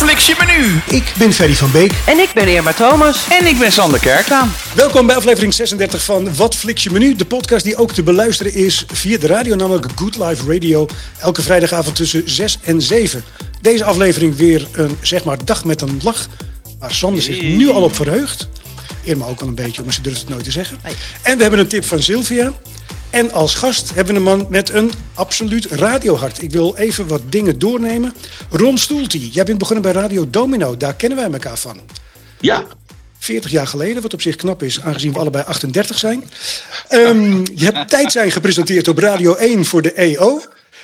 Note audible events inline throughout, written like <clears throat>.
fliks je menu? Ik ben Ferry van Beek. En ik ben Irma Thomas. En ik ben Sander Kerklaan. Welkom bij aflevering 36 van Wat Fliks je menu? De podcast die ook te beluisteren is via de radio, namelijk Good Life Radio. Elke vrijdagavond tussen 6 en 7. Deze aflevering weer een zeg maar dag met een lach. Waar Sander zich nu al op verheugt. Irma ook al een beetje, maar ze durft het nooit te zeggen. En we hebben een tip van Sylvia. En als gast hebben we een man met een absoluut radiohart. Ik wil even wat dingen doornemen. Ron Stoelty, jij bent begonnen bij Radio Domino. Daar kennen wij elkaar van. Ja. 40 jaar geleden, wat op zich knap is, aangezien we allebei 38 zijn. Um, je hebt <laughs> tijd zijn gepresenteerd op Radio 1 voor de EO.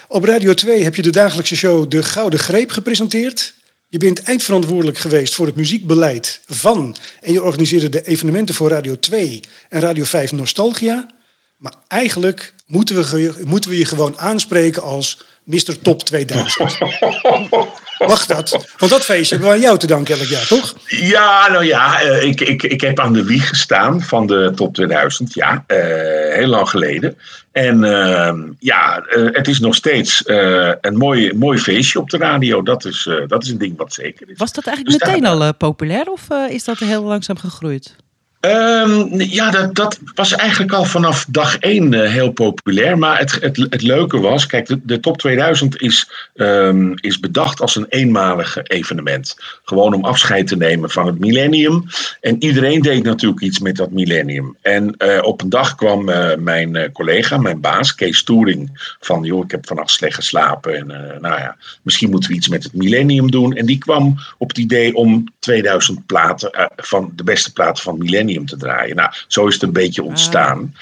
Op Radio 2 heb je de dagelijkse show De Gouden Greep gepresenteerd. Je bent eindverantwoordelijk geweest voor het muziekbeleid van... en je organiseerde de evenementen voor Radio 2 en Radio 5 Nostalgia. Maar eigenlijk moeten we, moeten we je gewoon aanspreken als Mr. Top 2000. <laughs> Mag dat? Want dat feestje hebben we aan jou te danken elk jaar, toch? Ja, nou ja, ik, ik, ik heb aan de wieg gestaan van de Top 2000. Ja, uh, heel lang geleden. En uh, ja, uh, het is nog steeds een mooi, mooi feestje op de radio. Dat is, dat is een ding wat zeker is. Was dat eigenlijk dus meteen al populair of is dat heel langzaam gegroeid? Um, ja, dat, dat, was eigenlijk al vanaf dag één uh, heel populair. Maar het, het, het leuke was, kijk, de, Top 2000 is, um, is bedacht als een eenmalig evenement. Gewoon om afscheid te nemen van het millennium. En iedereen deed natuurlijk iets met dat millennium. En uh, op een dag kwam uh, mijn collega, mijn baas, Kees Toering, van joh, ik heb vannacht slecht geslapen. En nou ja, misschien moeten we iets met het millennium doen. En die kwam op het idee om 2000 platen, van de beste platen van millennium te draaien. Nou, zo is het een beetje ontstaan.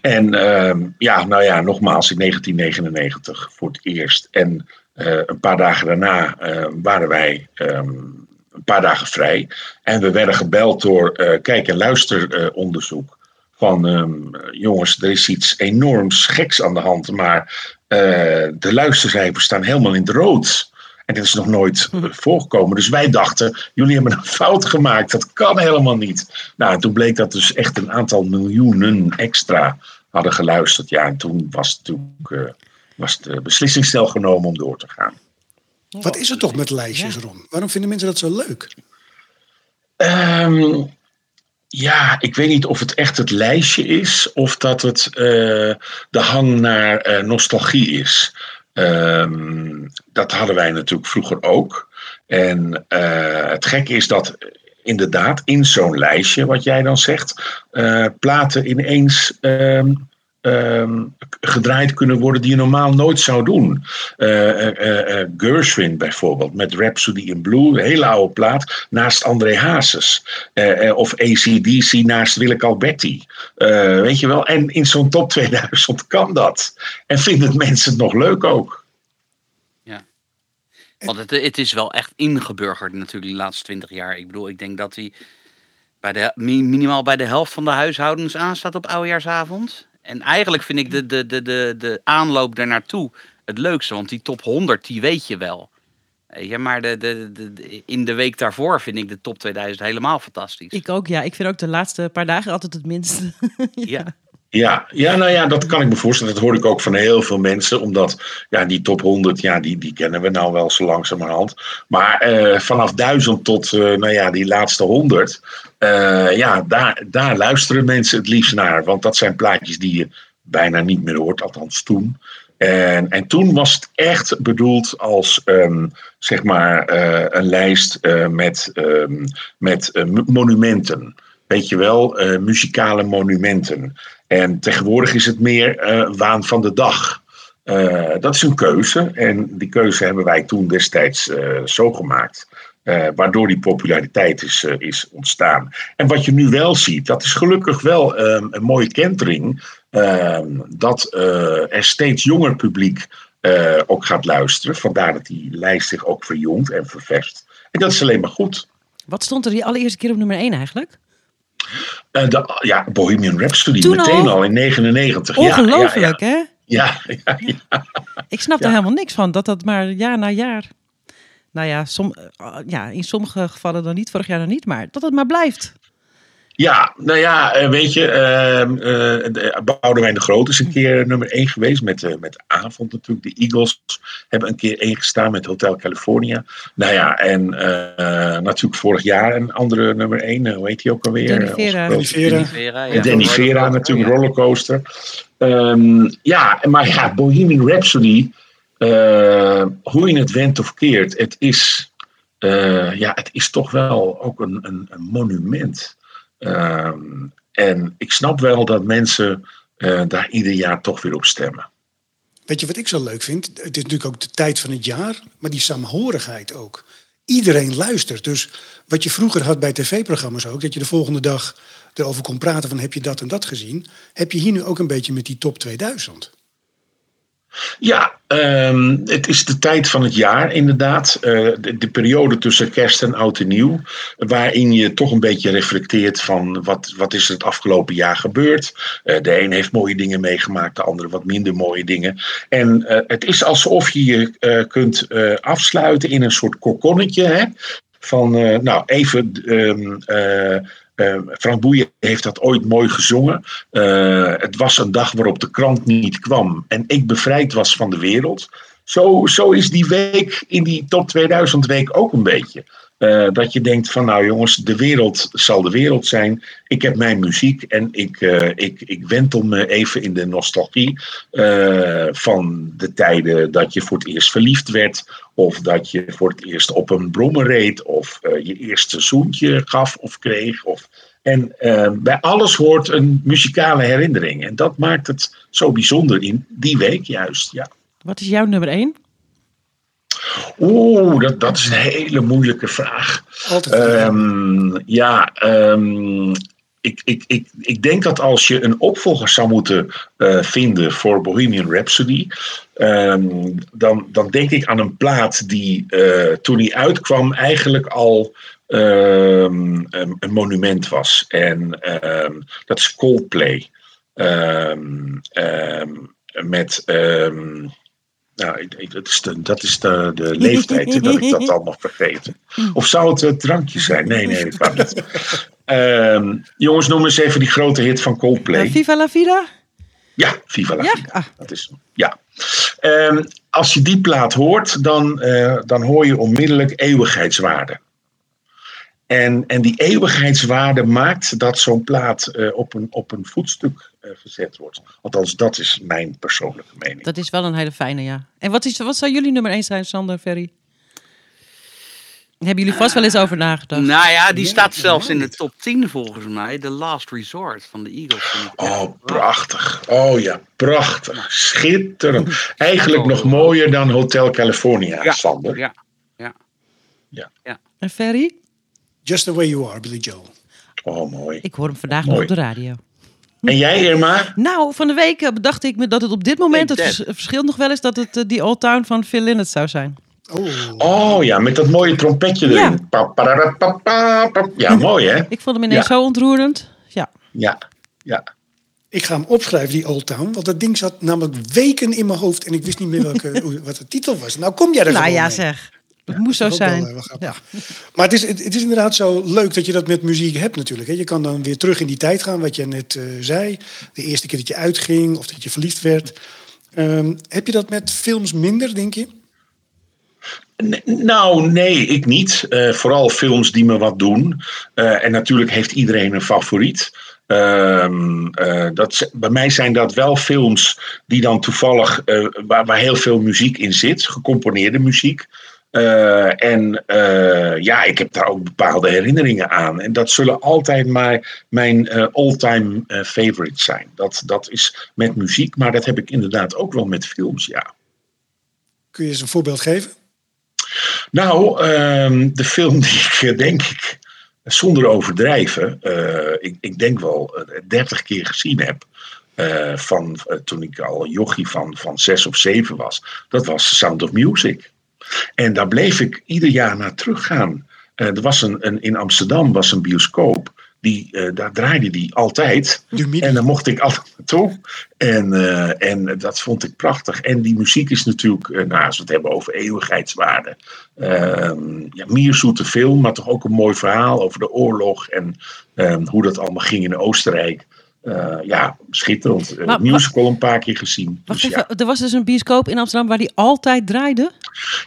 En uh, ja, nou ja, nogmaals in 1999 voor het eerst. En uh, een paar dagen daarna uh, waren wij um, een paar dagen vrij. En we werden gebeld door uh, kijk- en luisteronderzoek. van um, jongens, er is iets enorms geks aan de hand. Maar de luistercijfers staan helemaal in het rood. En dit is nog nooit voorgekomen. Dus wij dachten, jullie hebben een fout gemaakt. Dat kan helemaal niet. Nou, en toen bleek dat dus echt een aantal miljoenen extra hadden geluisterd. Ja, en toen was, natuurlijk, uh, was de beslissingsstel genomen om door te gaan. Wat is er toch met lijstjes, Ron? Waarom vinden mensen dat zo leuk? Um, ja, ik weet niet of het echt het lijstje is of dat het uh, de hang naar uh, nostalgie is. Um, dat hadden wij natuurlijk vroeger ook. En uh, het gekke is dat inderdaad in zo'n lijstje, wat jij dan zegt, uh, platen ineens um, um, gedraaid kunnen worden die je normaal nooit zou doen. Uh, Gershwin bijvoorbeeld, met Rhapsody in Blue, een hele oude plaat, naast André Hazes. of ACDC naast Willeke Alberti. weet je wel, en in zo'n top <laughs> 2000 kan dat. En vinden mensen het nog leuk ook. Want het, het, is wel echt ingeburgerd natuurlijk de laatste twintig jaar. Ik bedoel, ik denk dat hij bij de, minimaal bij de helft van de huishoudens aanstaat op oudejaarsavond. En eigenlijk vind ik de, de, de, de, de aanloop daar naartoe het leukste. Want die top 100, die weet je wel. Ja, maar de, de, de, in de week daarvoor vind ik de top 2000 helemaal fantastisch. Ik ook, ja. Ik vind ook de laatste paar dagen altijd het minste. <laughs> ja. ja. Ja, ja, nou ja, dat kan ik me voorstellen. Dat hoor ik ook van heel veel mensen. Omdat ja, die top 100, ja, die, die kennen we nou wel zo langzamerhand. Maar uh, vanaf 1000 tot uh, nou ja, die laatste 100. Uh, ja, daar, daar luisteren mensen het liefst naar. Want dat zijn plaatjes die je bijna niet meer hoort, althans toen. En, en toen was het echt bedoeld als um, zeg maar een lijst met, um, met monumenten. Weet je wel, muzikale monumenten. En tegenwoordig is het meer uh, waan van de dag. Uh, dat is een keuze. En die keuze hebben wij toen destijds uh, zo gemaakt. waardoor die populariteit is, is ontstaan. En wat je nu wel ziet, dat is gelukkig wel um, een mooie kentering. Ehm, dat er steeds jonger publiek ook gaat luisteren. Vandaar dat die lijst zich ook verjongt en ververst. En dat is alleen maar goed. Wat stond er die allereerste keer op nummer 1 eigenlijk? Uh, de, ja, Bohemian Rhapsody, Toen meteen al? al in 99. Ongelooflijk, ja, hè? Ja, <laughs> ja, ja. Ik snap er helemaal niks van, dat dat maar jaar na jaar... Nou ja, som, ja, in sommige gevallen dan niet, vorig jaar dan niet, maar dat het maar blijft. Ja, nou ja, eh, weet je, uh, uh, Boudewijn de Groot is een keer nummer 1 geweest met, uh, met Avond natuurlijk. De Eagles hebben een keer 1 gestaan met Hotel California. Nou ja, en natuurlijk vorig jaar een andere nummer 1, hoe heet die ook alweer? Danny Vera. Danny Vera. Danny Vera, ja. Danny Vera natuurlijk, Ja. Rollercoaster. Ehm, ja, maar ja, Bohemian Rhapsody, eh, hoe je het went of keert, het is, eh, ja, het is toch wel ook een, een, een monument. Ehm, en ik snap wel dat mensen eh, daar ieder jaar toch weer op stemmen. Weet je wat ik zo leuk vind? Het is natuurlijk ook de tijd van het jaar, maar die saamhorigheid ook. Iedereen luistert. Dus wat je vroeger had bij tv-programma's ook, dat je de volgende dag erover kon praten van heb je dat en dat gezien, heb je hier nu ook een beetje met die top 2000. Ja, ehm, het is de tijd van het jaar inderdaad. Eh, de, de periode tussen kerst en oud en nieuw. Waarin je toch een beetje reflecteert van wat, wat is er het afgelopen jaar gebeurd. Eh, de een heeft mooie dingen meegemaakt, de ander wat minder mooie dingen. En eh, het is alsof je je kunt afsluiten in een soort kokonnetje. Hè? Van, nou, even... ehm, eh, eh, Frank Boeien heeft dat ooit mooi gezongen. Eh, het was een dag waarop de krant niet kwam en ik bevrijd was van de wereld. Zo, zo is die week in die top 2000 week ook een beetje. Eh, dat je denkt van nou jongens, de wereld zal de wereld zijn. Ik heb mijn muziek en ik, eh, ik, ik wentel me even in de nostalgie eh, van de tijden dat je voor het eerst verliefd werd. Of dat je voor het eerst op een brommer reed. Of je eerste zoentje gaf of kreeg. Of, en bij alles hoort een muzikale herinnering. En dat maakt het zo bijzonder in die week juist. Ja. Wat is jouw nummer 1? Oeh, dat, dat is een hele moeilijke vraag. Altijd. Ehm, ja, ehm, ik, ik, ik, ik denk dat als je een opvolger zou moeten eh, vinden voor Bohemian Rhapsody, ehm, dan, dan denk ik aan een plaat die eh, toen die uitkwam eigenlijk al een, een monument was. En dat is Coldplay. Met. Nou, ik- ik- dat is, de, dat is de, de leeftijd dat ik dat al nog vergeten. Of zou het het drankje zijn? Nee, nee, dat kan niet. <laughs> Ehm, jongens, noem eens even die grote hit van Coldplay. Eh, Viva la Vida? Ja, Viva la Ja? Vida. Ah. Dat is. Ja. Ehm, als je die plaat hoort, dan, eh, dan hoor je onmiddellijk eeuwigheidswaarde. En, en die eeuwigheidswaarde maakt dat zo'n plaat eh, op, een, op een voetstuk eh, gezet wordt. Althans, dat is mijn persoonlijke mening. Dat is wel een hele fijne, ja. En wat, is, wat zou jullie nummer 1 zijn, Sander, Ferry? Hebben jullie vast wel eens over nagedacht? Nou ja, die Ja, staat zelfs in de top 10 volgens mij. The Last Resort van de Eagles. Oh, prachtig. Oh ja, prachtig. Schitterend. Eigenlijk Ja, nog mooier dan Hotel California, Ja, Sander. Ja, En Ferry? Just the way you are, Billy Joel. Oh, mooi. Ik hoor hem vandaag nog op de radio. En jij, Irma? Nou, van de week eh, bedacht ik me dat het op dit moment, Hey, het vers- verschil nog wel is, dat het eh, die Old Town van Phil Lynott zou zijn. Oh, Oh ja, met dat mooie trompetje Ja. erin. Pa, parara, pa, pa, pa. Ja, <laughs> mooi hè? Ik vond hem ineens Ja. zo ontroerend. Ja. Ja, ja. ik ga hem opschrijven, die Old Town. Want dat ding zat namelijk weken in mijn hoofd en ik wist niet meer welke, <laughs> wat de titel was. Nou kom jij er Nou gewoon ja, mee. zeg. Het moest zo zijn. grappig. Maar het is, het, het is inderdaad zo leuk dat je dat met muziek hebt natuurlijk. Hè. Je kan dan weer terug in die tijd gaan, wat je net eh, zei. De eerste keer dat je uitging of dat je verliefd werd. Ehm, heb je dat met films minder, denk je? Nou, nee, ik niet. Eh, vooral films die me wat doen. Eh, en natuurlijk heeft iedereen een favoriet. Ehm, eh, dat, bij mij zijn dat wel films die dan toevallig, eh, waar, waar heel veel muziek in zit, gecomponeerde muziek. Eh, en eh, ja, ik heb daar ook bepaalde herinneringen aan. En dat zullen altijd maar mijn eh, all-time favorites zijn. Dat, dat is met muziek, maar dat heb ik inderdaad ook wel met films, ja. Kun je eens een voorbeeld geven? Nou, ehm, de film <laughs> die ik denk ik zonder overdrijven, ik, ik denk wel dertig keer gezien heb. van toen ik al jochie van, van zes of zeven was. Dat was Sound of Music. En daar bleef ik ieder jaar naar teruggaan. Eh, er was een, een, in Amsterdam was een bioscoop. die, eh, daar draaide die altijd. En daar mocht ik altijd naartoe. En, eh, en dat vond ik prachtig. En die muziek is natuurlijk, eh, nou, als we het hebben over eeuwigheidswaarde. ehm ja, mierzoete film, maar toch ook een mooi verhaal over de oorlog. En ehm, hoe dat allemaal ging in Oostenrijk. Eh, ja, schitterend. Uh, Maar- musical een paar keer gezien. Wacht Dus ja. er was dus een bioscoop in Amsterdam waar die altijd draaide.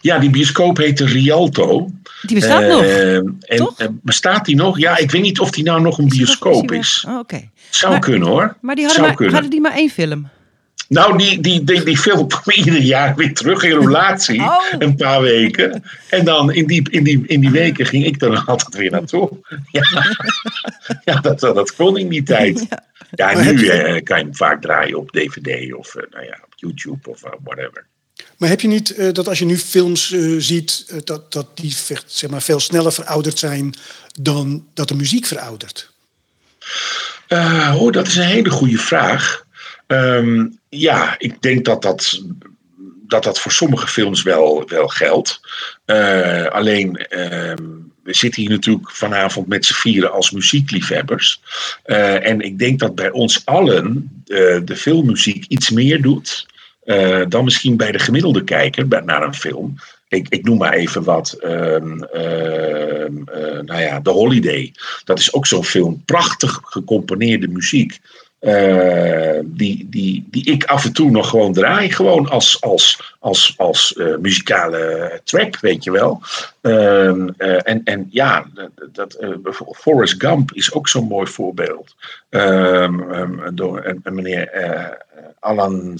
ja, die bioscoop heette Rialto. Die bestaat nog. Eh, en, toch? eh, bestaat die nog? Ja, ik weet niet of die nou nog een bioscoop is. Oh, Oké. Zou Maar- kunnen hoor. Maar die hadden, maar, hadden die maar één film. Nou, die, die, die, die film kwam <laughs> ieder jaar weer terug in roulatie. Oh. Een paar weken. En dan in die, in, die, in die weken ging ik er <laughs> altijd weer naartoe. <laughs> Ja, ja dat, dat, dat kon in die tijd. Ja, nu je- eh, kan je hem vaak draaien op DVD of eh, nou ja, op YouTube of eh, whatever. Maar heb je niet eh, dat als je nu films eh, ziet, dat, dat die zeg maar, veel sneller verouderd zijn dan dat de muziek veroudert? Eh, oh, dat is een hele goede vraag. Ehm, ja, ik denk dat dat, dat, dat voor sommige films wel, wel geldt. Eh, alleen, ehm, we zitten hier natuurlijk vanavond met z'n vieren als muziekliefhebbers. Eh, en ik denk dat bij ons allen eh, de filmmuziek iets meer doet. dan misschien bij de gemiddelde kijker bij- naar een film. Ik, ik noem maar even wat. eh, nou ja, The Holiday. Dat is ook zo'n film. Prachtig gecomponeerde muziek. Eh, die, die, die ik af en toe nog gewoon draai. Gewoon als, als, als, als eh, muzikale track, weet je wel. Ehm, eh, en, en ja, dat, Forrest Gump is ook zo'n mooi voorbeeld. Ehm, ehm, door een, meneer Alan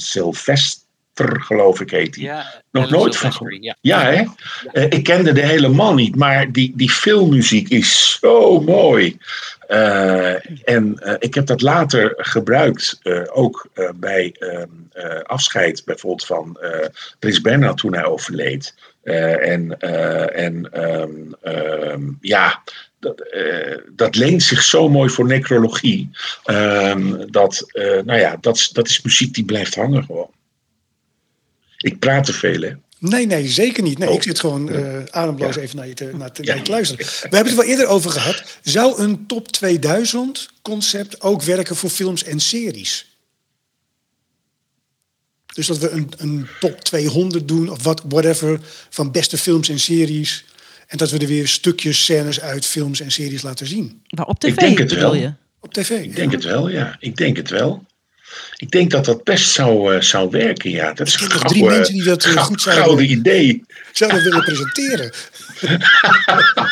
Geloof ik, heet hij. Ja, Nog nooit van Silvestri, ja. Ja, hè? Eh, ik kende de hele man niet, maar die, die filmmuziek is zo mooi. Eh, en eh, ik heb dat later gebruikt, ook bij ehm, eh, afscheid bijvoorbeeld van Prins Bernhard toen hij overleed. En en ehm, ehm, ja, dat, dat leent zich zo mooi voor necrologie. Dat, nou ja, dat, is- dat is muziek die blijft hangen gewoon. Ik praat te veel, hè? Nee, nee, zeker niet. Nee, Oh. ik zit gewoon eh, ademloos Ja. even naar je, te, naar, te, Ja. naar je te luisteren. We hebben het wel eerder over gehad. Zou een top 2000 concept ook werken voor films en series? Dus dat we een, een top 200 doen of wat, whatever van beste films en series. En dat we er weer stukjes, scènes uit films en series laten zien. Maar op tv Ik denk het bedoel wel. je? Op tv. Ik denk het wel, ja. Ik denk het wel. Ik denk dat dat best zou, eh, zou werken, ja. Dat is een nog drie gouden- mensen die dat, eh, goed zouden- gouden idee. <laughs> Zouden willen presenteren? <laughs>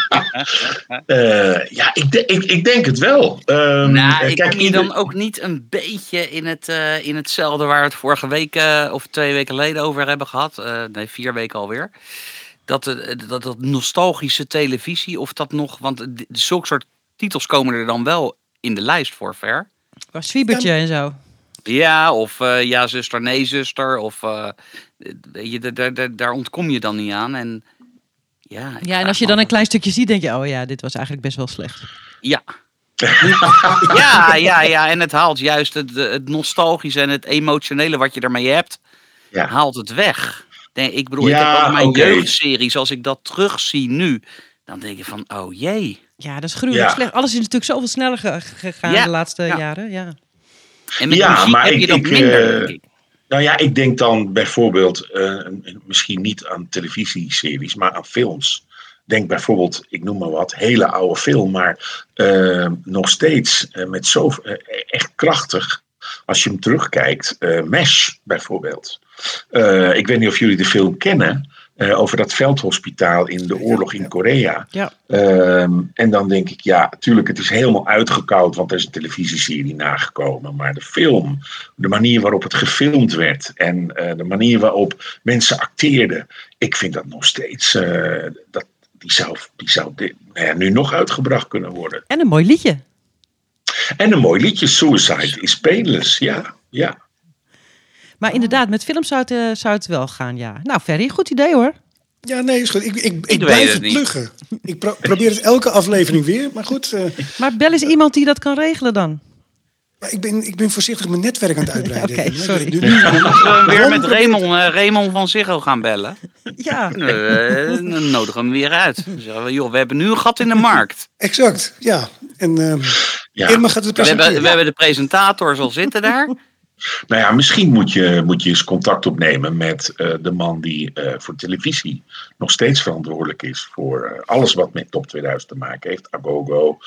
Eh, ja, ik, de- ik, ik denk het wel. Nou, ik kijk, kom je dan ook niet een beetje in, het, eh, in hetzelfde waar we het vorige week of twee weken geleden over hebben gehad. Eh, nee, vier weken alweer. Dat, dat, dat nostalgische televisie, of dat nog. Want zulke soort titels komen er dan wel in de lijst voor ver. Was Zwiebertje en zo. Ja, of eh, ja, zuster, nee, zuster. Of eh, weet je, daar- daar- daar- ontkom je dan niet aan. En ja, ik Ja, en als je dan een klein stukje ziet, denk je, oh ja, dit was eigenlijk best wel slecht. Ja. <laughs> ja, ja, ja. En het haalt juist het, het nostalgische en het emotionele wat je ermee hebt, Ja. haalt het weg. Nee, ik bedoel, ik Ja, heb ook mijn oké. jeugdseries, als ik dat terugzie nu, dan denk je van, oh jee. Ja, dat is gruwelijk Ja. slecht. Alles is natuurlijk zoveel sneller ge- gegaan Ja, de laatste ja. jaren. Ja. En met Ja, muziek maar heb ik- je dat ik, minder, eh, denk ik. Nou ja, ik denk dan bijvoorbeeld, eh, misschien niet aan televisieseries, maar aan films. Denk bijvoorbeeld, ik noem maar wat, hele oude film, maar eh, nog steeds met zo echt krachtig. Als je hem terugkijkt, Mesh bijvoorbeeld. Ik weet niet of jullie de film kennen. Eh, over dat veldhospitaal in de oorlog in Korea. Ja. Ehm, en dan denk ik, ja, natuurlijk, het is helemaal uitgekoud, want er is een televisieserie nagekomen. Maar de film, de manier waarop het gefilmd werd en eh, de manier waarop mensen acteerden, ik vind dat nog steeds, eh, dat, die zou, die zou dit, nou ja, nu nog uitgebracht kunnen worden. En een mooi liedje. En een mooi liedje, Suicide is Painless, ja. ja. Maar inderdaad, met films zou het, eh, zou het wel gaan, ja. Nou, Ferry, goed idee hoor. Ja, nee, is goed. Ik, ik, ik, blijf het pluggen. Ik pro- probeer het elke aflevering weer. Maar goed, eh, Maar bel eens iemand die dat kan regelen dan. maar ik, ben, ik ben voorzichtig mijn netwerk aan het uitbreiden. <laughs> Oké, Ik- sorry. nu- <laughs> we weer met Raymond, eh, Raymond van Ziggo gaan bellen? Ja. <laughs> Eh, dan nodigen we hem weer uit. Dan zeggen we, joh, we hebben nu een gat in de markt. Exact, ja. En ehm, Ja. Irma gaat het We hebben, we hebben de presentators al zitten daar. Nou ja, misschien moet je, moet je eens contact opnemen met eh, de man die eh, voor televisie nog steeds verantwoordelijk is voor eh, alles wat met Top 2000 te maken heeft. Agogo,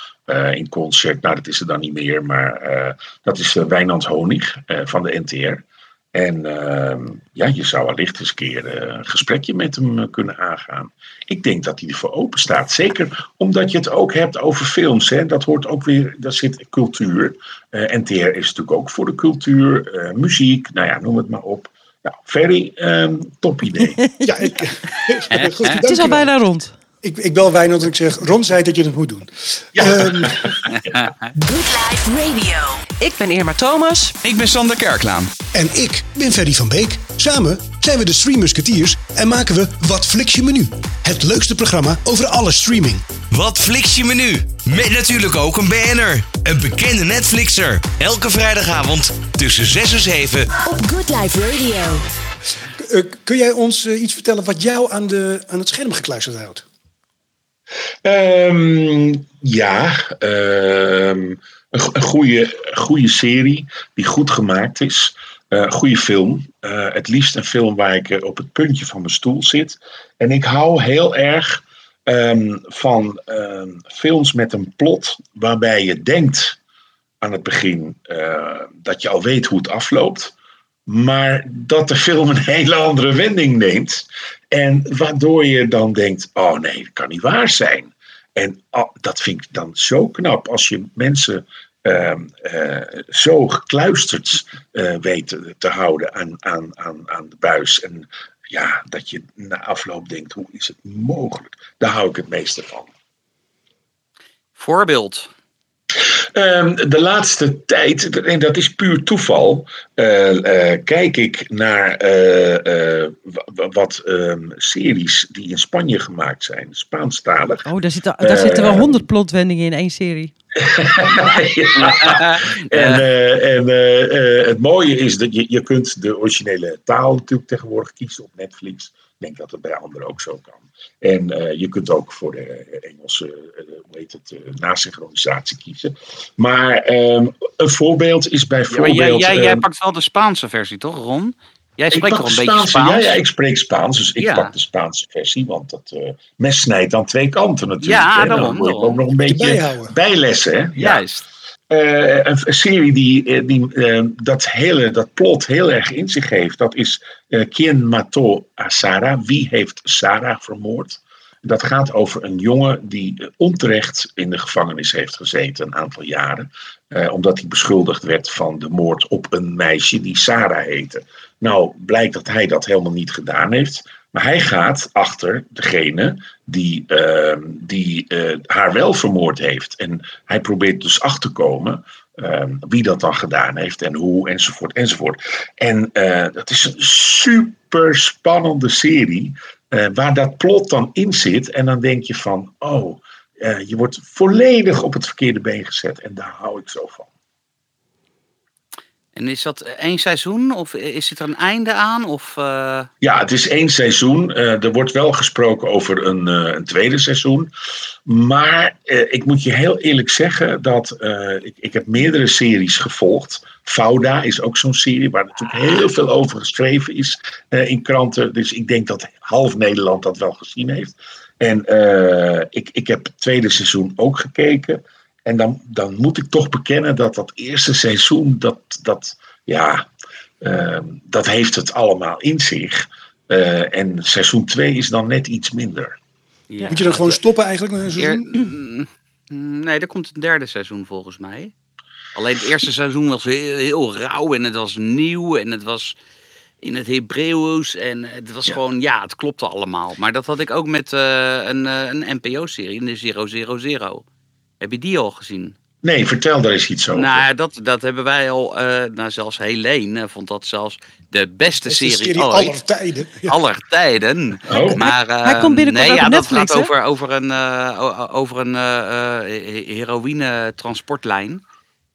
in concert, nou dat is er dan niet meer, maar dat is Wijnand Honig van de NTR. En ehm, ja, je zou wellicht eens een keer eh, een gesprekje met hem eh, kunnen aangaan. Ik denk dat hij ervoor open staat. Zeker omdat je het ook hebt over films. Hè. Dat hoort ook weer, daar zit cultuur. Eh, NTR is natuurlijk ook voor de cultuur, eh, muziek, nou ja, noem het maar op. Nou, very ehm, top idee. <laughs> Ja, ik, <laughs> <laughs> goed, Het is al bijna rond. Ik, ik bel Wijnand en ik zeg, Ron zei dat je het moet doen. Ehm, <laughs> Good Life Radio. Ik ben Irma Thomas. Ik ben Sander Kerklaan. En ik ben Ferry van Beek. Samen zijn we de Stream Musketeers en maken we Wat Flix je menu. Het leukste programma over alle streaming. Wat fliks je menu? Met natuurlijk ook een BN'er. Een bekende Netflixer. Elke vrijdagavond tussen 6 en 7. Op Good Life Radio. eh, kun jij ons eh, iets vertellen wat jou aan, de, aan het scherm gekluisterd houdt? Ehm, ja, ehm, een, go- een goede, goede serie die goed gemaakt is. Eh, Een goede film. Eh, het liefst een film waar ik eh, op het puntje van mijn stoel zit. En ik hou heel erg ehm, van films met een plot waarbij je denkt aan het begin eh, dat je al weet hoe het afloopt. Maar dat de film een <laughs> hele andere wending neemt. En waardoor je dan denkt: oh nee, dat kan niet waar zijn. En ah, dat vind ik dan zo knap als je mensen ehm, eh, zo gekluisterd eh, weet te, te houden aan, aan, aan, aan de buis. En ja, dat je na afloop denkt: hoe is het mogelijk? Daar hou ik het meeste van. Voorbeeld. Ehm, de laatste tijd, en dat is puur toeval, eh, eh, kijk ik naar eh, wa- wat ehm, series die in Spanje gemaakt zijn, Spaanstalig. Oh, daar zitten, daar zitten wel honderd plotwendingen in één serie. <laughs> Ja. En, en het mooie is dat je, je kunt de originele taal natuurlijk tegenwoordig kiezen op Netflix. Ik denk dat het bij anderen ook zo kan. En eh, je kunt ook voor de Engelse, eh, hoe heet het, eh, nasynchronisatie kiezen. Maar ehm, een voorbeeld is Ja, maar bijvoorbeeld... jij, jij, jij ehm, pakt wel de Spaanse versie, toch, Ron? Jij ik spreekt toch een beetje Spaans? Ja, ja, ik spreek Spaans, dus ik Ja. pak de Spaanse versie, want dat eh, mes snijdt aan twee kanten natuurlijk. Ja. Dan moet je daarom. ook nog een beetje bijlessen. Hè? Ja. Juist. Eh, een, serie die, eh, die eh, dat hele dat plot heel erg in zich heeft, dat is eh Quien mató a Sarah? Wie heeft Sarah vermoord? Dat gaat over een jongen die onterecht in de gevangenis heeft gezeten een aantal jaren. eh, omdat hij beschuldigd werd van de moord op een meisje die Sarah heette. Nou, blijkt dat hij dat helemaal niet gedaan heeft. Maar hij gaat achter degene die, ehm, die eh, haar wel vermoord heeft. En hij probeert dus achter te komen ehm, wie dat dan gedaan heeft en hoe, enzovoort, enzovoort. En eh, dat is een super spannende serie, eh, waar dat plot dan in zit. En dan denk je van, oh, je wordt volledig op het verkeerde been gezet. En daar hou ik zo van. En is dat één seizoen? Of is er een einde aan? Of, eh, Ja, het is één seizoen. Eh, er wordt wel gesproken over een, eh, een tweede seizoen. Maar ik moet je heel eerlijk zeggen dat ik, ik heb meerdere series gevolgd. Fauda is ook zo'n serie waar natuurlijk heel veel over geschreven is in kranten. Dus ik denk dat half Nederland dat wel gezien heeft. En ik, ik heb het tweede seizoen ook gekeken. En dan, dan moet ik toch bekennen dat dat eerste seizoen, dat, dat, ja, ehm, dat heeft het allemaal in zich. Eh, en seizoen 2 is dan net iets minder. ja, Moet je dan gewoon stoppen eigenlijk met een seizoen? <clears throat> Nee, er komt een derde seizoen volgens mij. Alleen het eerste seizoen was heel, heel rauw en het was nieuw en het was in het Hebreeuws en het was Ja. gewoon, ja, het klopte allemaal. Maar dat had ik ook met eh, een, eh, een NPO-serie, de 000. Heb je die al gezien? Nee, vertel daar eens iets over. Nou, dat, dat hebben wij al, eh, nou zelfs Helene eh, vond dat zelfs de beste de serie, serie ooit. aller tijden. Ja. aller tijden. Oh. Maar, eh, Hij komt binnenkort nee, ja, dat Netflix, gaat hè? over, over een, eh, over een eh, eh, heroïne-transportlijn.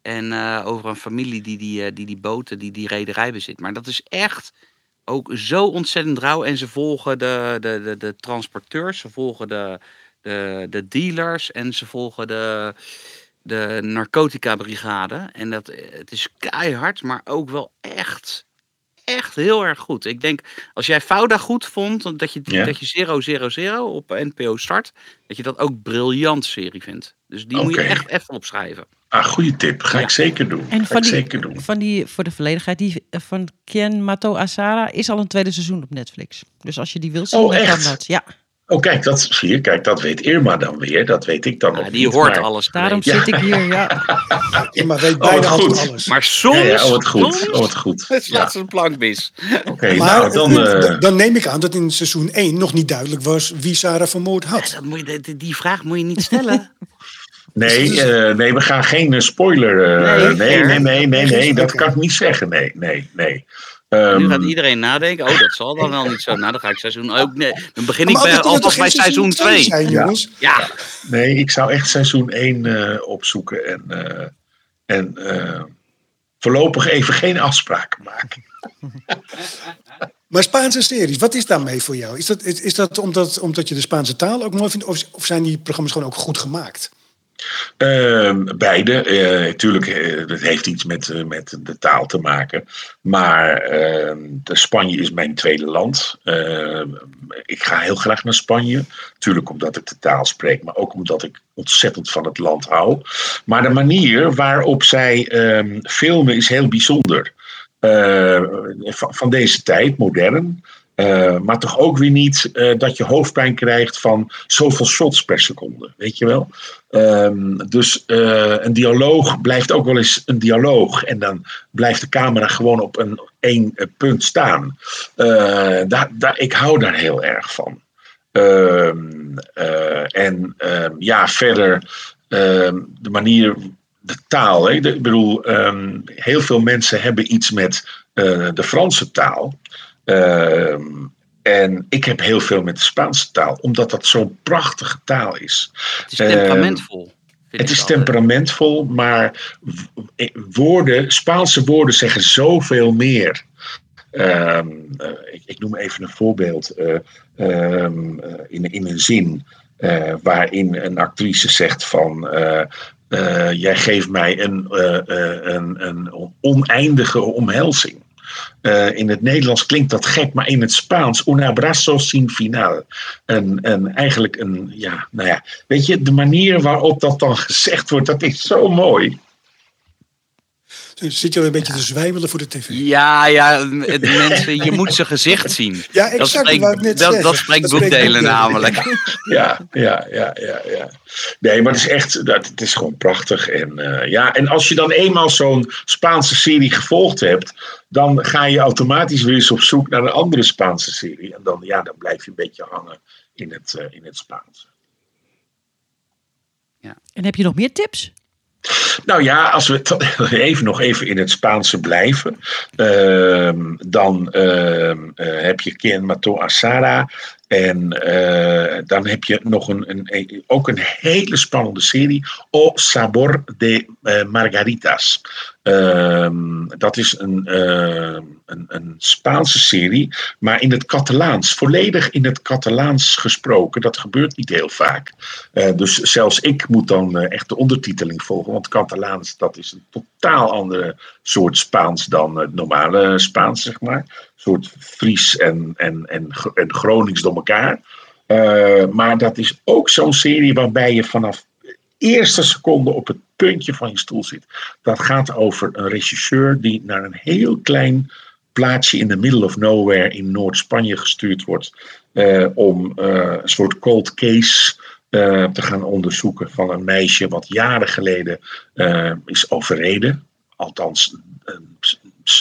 En eh, over een familie die die, eh, die die boten, die die rederij bezit. Maar dat is echt ook zo ontzettend rauw. En ze volgen de, de, de, de transporteurs, ze volgen de, de, de dealers en ze volgen de, de Narcotica Brigade. En dat, eh, het is keihard, maar ook wel echt, echt heel erg goed. Ik denk, als jij Fouda goed vond, dat je, Ja. dat je 000 op NPO start, dat je dat ook briljant serie vindt. Dus die moet je echt even opschrijven. Ah, goede tip. Ga Ja. ik zeker doen. En Ga van ik die, zeker doen. van die, voor de volledigheid, die eh, van Ken Mato Asara is al een tweede seizoen op Netflix. Dus als je die wilt zien, Oh, dan kan echt? dat. Ja, Oh, kijk, dat zie je. Kijk, dat weet Irma dan weer. Dat weet ik dan Ja, nog die niet, hoort maar- alles. daarom zit ik hier. Ja. <laughs> Irma weet Oh, bijna goed. alles. Maar soms, Ja, ja, oh, wat goed. soms Oh, wat goed. <laughs> slaat Ja. ze een plank mis. Oké, nou, dan... eh, dan neem ik aan dat in seizoen 1 nog niet duidelijk was wie Sarah vermoord had. Dat moet je, die, vraag moet je niet stellen. <laughs> Nee, eh, nee, we gaan geen eh, spoiler. eh, Nee, nee, nee, nee, nee, nee, dat kan ik niet zeggen. Nee, nee, nee. Ehm, nu gaat iedereen nadenken, oh dat zal dan wel niet zo. Nou dan ga ik seizoen ook, nee, dan begin ik Maar bij, alvast bij seizoen 2. zijn, Ja. nee, ik zou echt seizoen 1 opzoeken en, eh, en eh, voorlopig even geen afspraken maken. <laughs> Maar Spaanse series, wat is daarmee voor jou? Is dat, is, is dat omdat, omdat je de Spaanse taal ook mooi vindt? Of, of zijn die programma's gewoon ook goed gemaakt? Ehm, beide. Eh, dat heeft iets met, eh, met de taal te maken. Maar ehm, Spanje is mijn tweede land. Ehm, ik ga heel graag naar Spanje. Tuurlijk omdat ik de taal spreek, maar ook omdat ik ontzettend van het land hou. Maar de manier waarop zij filmen is heel bijzonder. Van deze tijd, modern. Eh, maar toch ook weer niet eh, dat je hoofdpijn krijgt van zoveel shots per seconde. Weet je wel? Ehm, dus eh, een dialoog blijft ook wel eens een dialoog. En dan blijft de camera gewoon op een één punt staan. Ik hou daar heel erg van. Ehm, eh, en ehm, ja, verder de manier, de taal. Hè? Ik bedoel, heel veel mensen hebben iets met de Franse taal. Ehm, en ik heb heel veel met de Spaanse taal, omdat dat zo'n prachtige taal is. het is temperamentvol. vind Het is temperamentvol, maar eh, woorden, Spaanse woorden zeggen zoveel meer. Ehm, eh, ik, ik noem even een voorbeeld eh, ehm, in, in een zin waarin een actrice zegt van jij geeft mij een, een, een oneindige omhelzing. Eh, in het Nederlands klinkt dat gek, maar in het Spaans, un abrazo sin final. En, en eigenlijk een, ja, nou ja, weet je, de manier waarop dat dan gezegd wordt, dat is zo mooi. Dus zit je al een beetje te zwijmelen voor de tv? Ja, ja, mensen, je moet zijn gezicht zien. <laughs> Ja, Dat exact. spreekt, wou ik net dat, zeggen. dat spreekt Dat spreekt boekdelen namelijk. <laughs> Ja, ja, ja, ja, ja. Nee, maar het is echt, dat, het is gewoon prachtig. En, eh, ja, en als je dan eenmaal zo'n Spaanse serie gevolgd hebt, dan ga je automatisch weer eens op zoek naar een andere Spaanse serie. En dan, ja, dan blijf je een beetje hangen in het, eh, in het Spaans. En heb je nog meer tips? Nou ja, als we <laughs> even nog even in het Spaanse blijven, ehm, dan ehm, eh, heb je Quien Mato a Sara. En eh, dan heb je nog een, een, ook een hele spannende serie, O Sabor de eh, Margaritas. Ehm, dat is een, ehm, een, een Spaanse serie, maar in het Catalaans, volledig in het Catalaans gesproken. Dat gebeurt niet heel vaak. Eh, dus zelfs ik moet dan echt de ondertiteling volgen, want Catalaans dat is een totaal andere soort Spaans dan het normale Spaans, zeg maar. Een soort Fries en, en, en, en Gronings door elkaar. Eh, maar dat is ook zo'n serie waarbij je vanaf de eerste seconde op het puntje van je stoel zit. Dat gaat over een regisseur die naar een heel klein plaatsje in the middle of nowhere in Noord-Spanje gestuurd wordt. eh, om eh, een soort cold case eh, te gaan onderzoeken van een meisje wat jaren geleden eh, is overreden. Althans, eh,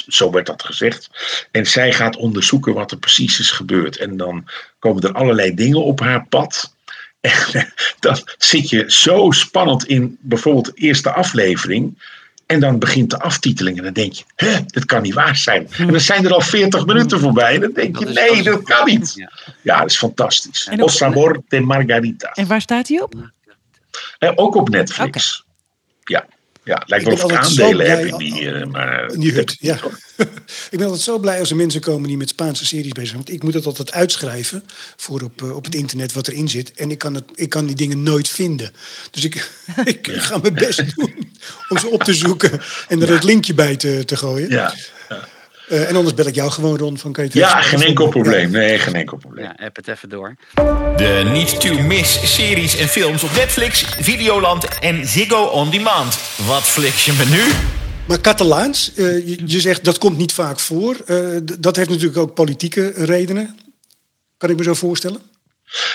zo werd dat gezegd. En zij gaat onderzoeken wat er precies is gebeurd. En dan komen er allerlei dingen op haar pad. <laughs> En dan zit je zo spannend in bijvoorbeeld de eerste aflevering. En dan begint de aftiteling. En dan denk je, hè, dit kan niet waar zijn. En dan zijn er al 40 minuten voorbij. En dan denk je, Dat nee, dat dat kan niet. Ja. Dat is fantastisch. O Sabor de Margarita. En waar staat hij op? Eh, ook op Netflix. Ja. Ja, het lijkt wel of ik aandelen heb in die... eh, maar, In die hut, ja. <laughs> <laughs> ik ben altijd zo blij als er mensen komen die met Spaanse series bezig zijn. Want ik moet het altijd uitschrijven voor op, eh, op het internet wat erin zit. En ik kan, het, ik kan die dingen nooit vinden. Dus ik, <laughs> ik ga mijn best doen om ze op te zoeken en er het linkje bij te, te gooien. Ja, Eh, en anders bel ik jou gewoon, Ron, van kan ja geen enkel probleem. Nee, geen enkel probleem. Ja, app het even door. De niet to miss series en films op Netflix, Videoland en Ziggo On Demand. Wat fliks je me nu? Maar Catalaans, eh, je, je zegt dat komt niet vaak voor. Eh, dat heeft natuurlijk ook politieke redenen. Kan ik me zo voorstellen?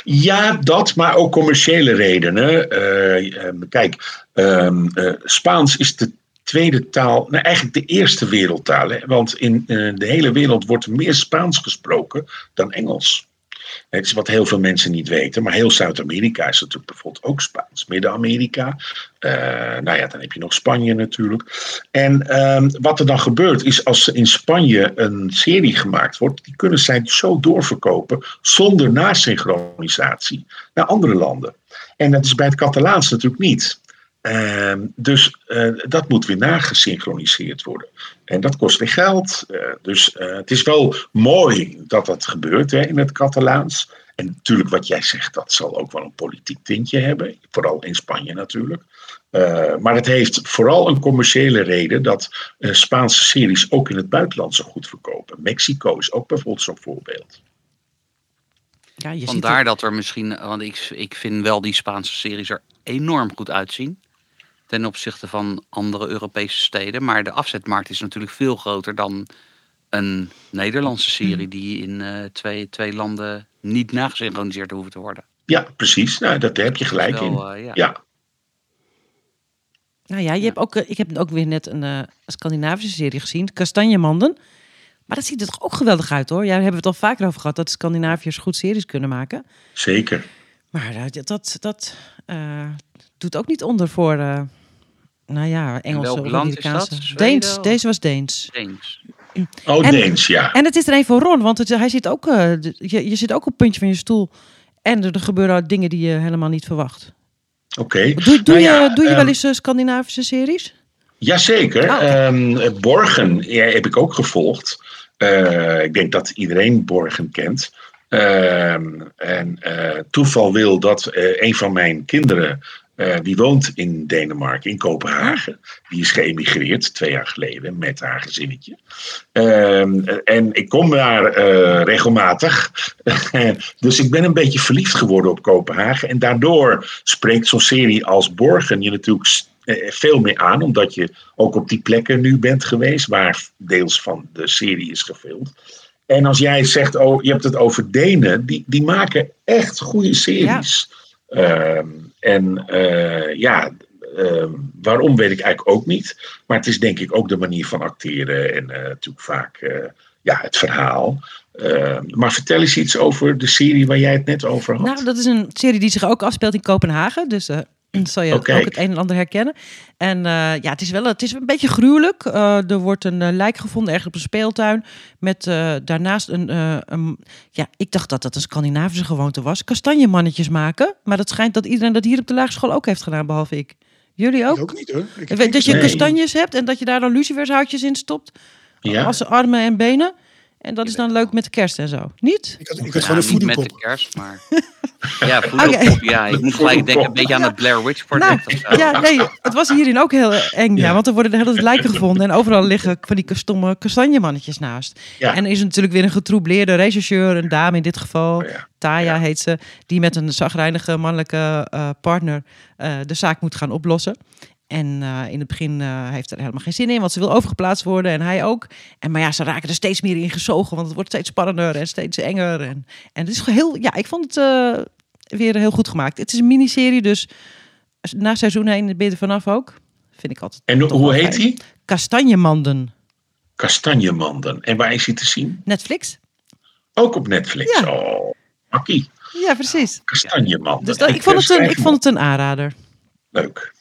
Ja, dat, maar ook commerciële redenen. Eh, eh, kijk, ehm, eh, Spaans is de tweede taal, nou eigenlijk de eerste wereldtaal. Hè? Want in eh, de hele wereld wordt er meer Spaans gesproken dan Engels. Het is wat heel veel mensen niet weten, maar heel Zuid-Amerika is natuurlijk bijvoorbeeld ook Spaans. Midden-Amerika, eh, nou ja, dan heb je nog Spanje natuurlijk. En ehm, wat er dan gebeurt is als in Spanje een serie gemaakt wordt, die kunnen zij zo doorverkopen zonder nasynchronisatie naar andere landen. En dat is bij het Catalaans natuurlijk niet. Ehm, dus eh, dat moet weer nagesynchroniseerd worden. En dat kost weer geld. Eh, dus eh, het is wel mooi dat dat gebeurt hè, in het Catalaans. En natuurlijk wat jij zegt, dat zal ook wel een politiek tintje hebben. Vooral in Spanje natuurlijk. Eh, maar het heeft vooral een commerciële reden dat eh, Spaanse series ook in het buitenland zo goed verkopen. Mexico is ook bijvoorbeeld zo'n voorbeeld. Ja, je ziet Vandaar dat er misschien, want ik, ik vind wel die Spaanse series er enorm goed uitzien. Ten opzichte van andere Europese steden. Maar de afzetmarkt is natuurlijk veel groter dan een Nederlandse serie die in eh, twee, twee landen niet nagesynchroniseerd hoeven te worden. Ja, precies. Nou, dat daar heb je gelijk wel, in. eh, ja. ja. Nou ja, je Hebt ook, eh, ik heb ook weer net een eh, Scandinavische serie gezien, Kastanjemanden. Maar dat ziet er toch ook geweldig uit hoor. Ja, daar hebben we het al vaker over gehad, dat Scandinaviërs goed series kunnen maken. zeker. Maar dat, dat eh, doet ook niet onder voor, eh, nou ja, Engelse of Amerikaanse. Deens, deze was Deens. Eens. Oh, En- Deens, ja. En het is er een voor Ron, want het, hij zit ook, eh, je, je zit ook op het puntje van je stoel. En er, er gebeuren dingen die je helemaal niet verwacht. Oké. Doe, doe, Nou ja, doe je wel ehm, eens eh, Scandinavische series? Jazeker. Oh. Ehm, Borgen ja, heb ik ook gevolgd. Eh, ik denk dat iedereen Borgen kent. Ehm, en eh, toeval wil dat eh, een van mijn kinderen, eh, die woont in Denemarken, in Kopenhagen. Die is geëmigreerd twee jaar geleden met haar gezinnetje. Ehm, en ik kom daar eh, regelmatig. <laughs> dus ik ben een beetje verliefd geworden op Kopenhagen. En daardoor spreekt zo'n serie als Borgen je natuurlijk eh, veel meer aan. Omdat je ook op die plekken nu bent geweest. Waar deels van de serie is gefilmd. En als jij zegt, oh, je hebt het over Denen. Die, die maken echt goede series. En eh, ja, ehm, waarom weet ik eigenlijk ook niet. Maar het is denk ik ook de manier van acteren. En eh, natuurlijk vaak eh, ja, het verhaal. Ehm, maar vertel eens iets over de serie waar jij het net over had. Nou, dat is een serie die zich ook afspeelt in Kopenhagen. Dus <clears throat> zal je ook het een en ander herkennen. En eh, ja, het is wel het is een beetje gruwelijk. Eh, er wordt een eh, lijk gevonden ergens op een speeltuin. Met eh, daarnaast een, eh, een... Ja, ik dacht dat dat een Scandinavische gewoonte was. Kastanjemannetjes maken. Maar dat schijnt dat iedereen dat hier op de lagere school ook heeft gedaan, behalve ik. Jullie ook? Ik ook niet hoor. Ik Dat je Nee. kastanjes hebt en dat je daar dan lucifershoutjes in stopt. Ja. Als armen en benen. En dat is dan leuk met de kerst en zo. Niet? Ik had, ik had Ja, gewoon een niet met de kerst, maar... <laughs> Ja, voodoo-pop, ja, ik moet gelijk denken een beetje aan het Blair Witch Project of zo. Ja, nee, het was hierin ook heel eng. Ja, want er worden de hele tijd lijken gevonden. En overal liggen van die stomme kastanjemannetjes naast. Ja. En er is natuurlijk weer een getroubleerde rechercheur, een dame in dit geval. Oh ja. Taya heet ze. Die met een zagrijnige mannelijke eh, partner eh, de zaak moet gaan oplossen. En eh, in het begin eh, heeft er helemaal geen zin in, want ze wil overgeplaatst worden en hij ook. En, maar ja, ze raken er steeds meer in gezogen, want het wordt steeds spannender en steeds enger. En, en het is heel, ja, ik vond het eh, weer heel goed gemaakt. Het is een miniserie, dus na seizoen 1 ben je er vanaf ook. Vind ik altijd. En hoe heet die? Kastanjemanden. Kastanjemanden. En waar is hij te zien? Netflix? Ook op Netflix. Ja. Oh, makkie. Ja, precies. Kastanjemanden. Dus dat, ik, vond het een, ik vond het een aanrader. Leuk.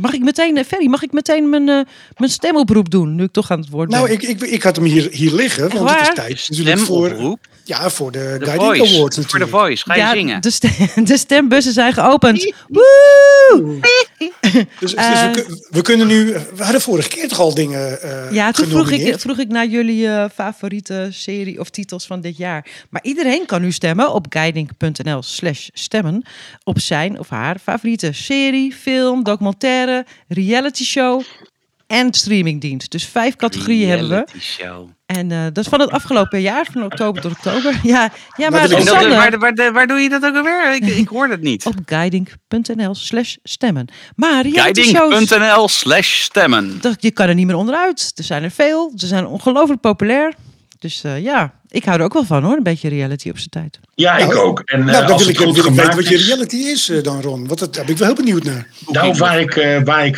Mag ik meteen, eh, Ferry, mag ik meteen mijn, eh, mijn stemoproep doen? Nu ik toch aan het woord ben. Nou, ik, ik, ik had hem hier, hier liggen, want het is tijd natuurlijk voor, Stemoproep? ja, voor de, De Guiding Voice. Awards Voor de. Voice. Ga je ja, zingen? De, stem- <laughs> de stembussen zijn geopend. Woe! <laughs> Dus, dus Eh, we, kun- we kunnen nu... We hadden vorige keer toch al dingen eh Ja, toen vroeg ik, vroeg ik naar jullie eh, favoriete serie of titels van dit jaar. Maar iedereen kan nu stemmen op guiding.nl slash stemmen op zijn of haar favoriete serie, film, documentaire, reality show en streamingdienst. Dus vijf categorieën hebben we. Show. En eh, dat is van het afgelopen jaar, van oktober tot oktober. <laughs> Ja, ja maar dat- waar, waar, waar doe je dat ook alweer? Ik, <laughs> ik hoor het niet. op guiding.nl slash stemmen. Maar. Guiding.nl slash stemmen. dat, je kan er niet meer onderuit. Er zijn er veel. Ze zijn ongelooflijk populair. Dus eh, ja, ik hou er ook wel van hoor. Een beetje reality op zijn tijd. Ja, ik Nou, ook. En nou, dan als wil ik, goed wil ik weten gemaakt wat je reality is eh, dan, Ron. Want dat daar ben ik wel heel benieuwd naar. Nou, waar ik, eh, waar, ik,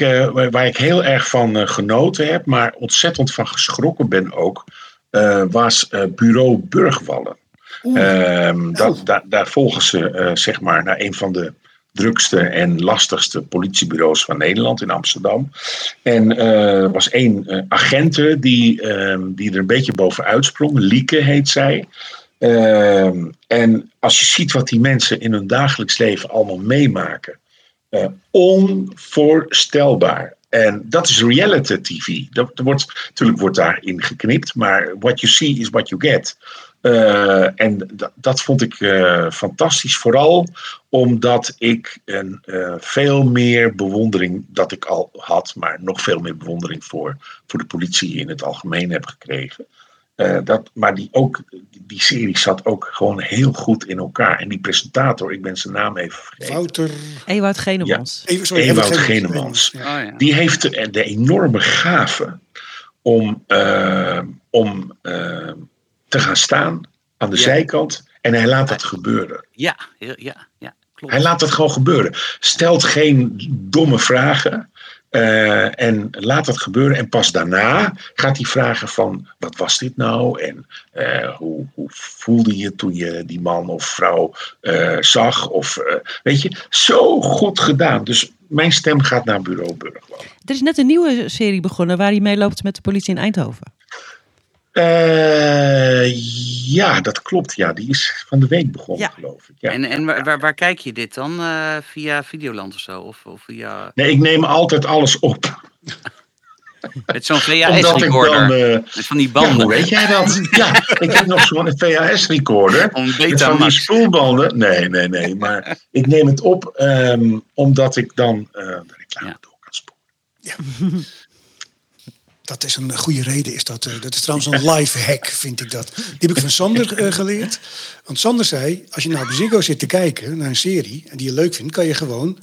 waar- ik heel erg van eh, genoten heb, maar ontzettend van geschrokken ben ook, eh, was eh, Bureau Burgwallen. Ehm, dat, daar, daar volgen ze, eh, zeg maar, naar een van de drukste en lastigste politiebureaus van Nederland in Amsterdam. En eh, er was één eh, agente die, ehm, die er een beetje bovenuit sprong. Lieke heet zij. Ehm, en als je ziet wat die mensen in hun dagelijks leven allemaal meemaken. eh, onvoorstelbaar. En dat is reality TV. Dat, wordt, natuurlijk wordt daarin geknipt, maar what you see is what you get. Eh, en dat, dat vond ik eh, fantastisch, vooral omdat ik een, eh, veel meer bewondering, dat ik al had, maar nog veel meer bewondering voor, voor de politie in het algemeen heb gekregen. Eh, dat, maar die, ook, die serie zat ook gewoon heel goed in elkaar. En die presentator, ik ben zijn naam even vergeten. Wouter... Ewout Genemans. Even, sorry, Ewout Ewout Genemans. Ja. Oh, ja. Die heeft de, de enorme gave om, om te gaan staan aan de Ja. zijkant. En hij laat het gebeuren. Ja, ja, ja, klopt. Hij laat het gewoon gebeuren. Stelt geen domme vragen. eh, en laat het gebeuren. En pas daarna gaat hij vragen van... Wat was dit nou? En eh, hoe, hoe voelde je toen je die man of vrouw eh, zag? Of, eh, weet je, zo goed gedaan. Dus mijn stem gaat naar Bureau Burgwal. Er is net een nieuwe serie begonnen waar hij meeloopt met de politie in Eindhoven. Eh, ja, dat klopt. Ja, die is van de week begonnen, Ja. geloof ik. Ja. En, en waar, waar, waar kijk je dit dan? Eh, via Videoland of zo? Of, of via... Nee, ik neem altijd alles op. <laughs> Met zo'n. VHS-recorder. eh, Met van die Ja, banden. hoe weet jij dat? <laughs> Ja, ik heb nog zo'n VHS-recorder. Met van die spoelbanden. Nee, nee, nee. Maar ik neem het op ehm, omdat ik dan eh, de reclame Ja. door kan spoelen. <laughs> Dat is een goede reden, is dat. eh, Dat is trouwens een life hack, vind ik dat. Die heb ik van Sander eh, geleerd. Want Sander zei, als je nou op Ziggo zit te kijken naar een serie... en die je leuk vindt, kan je gewoon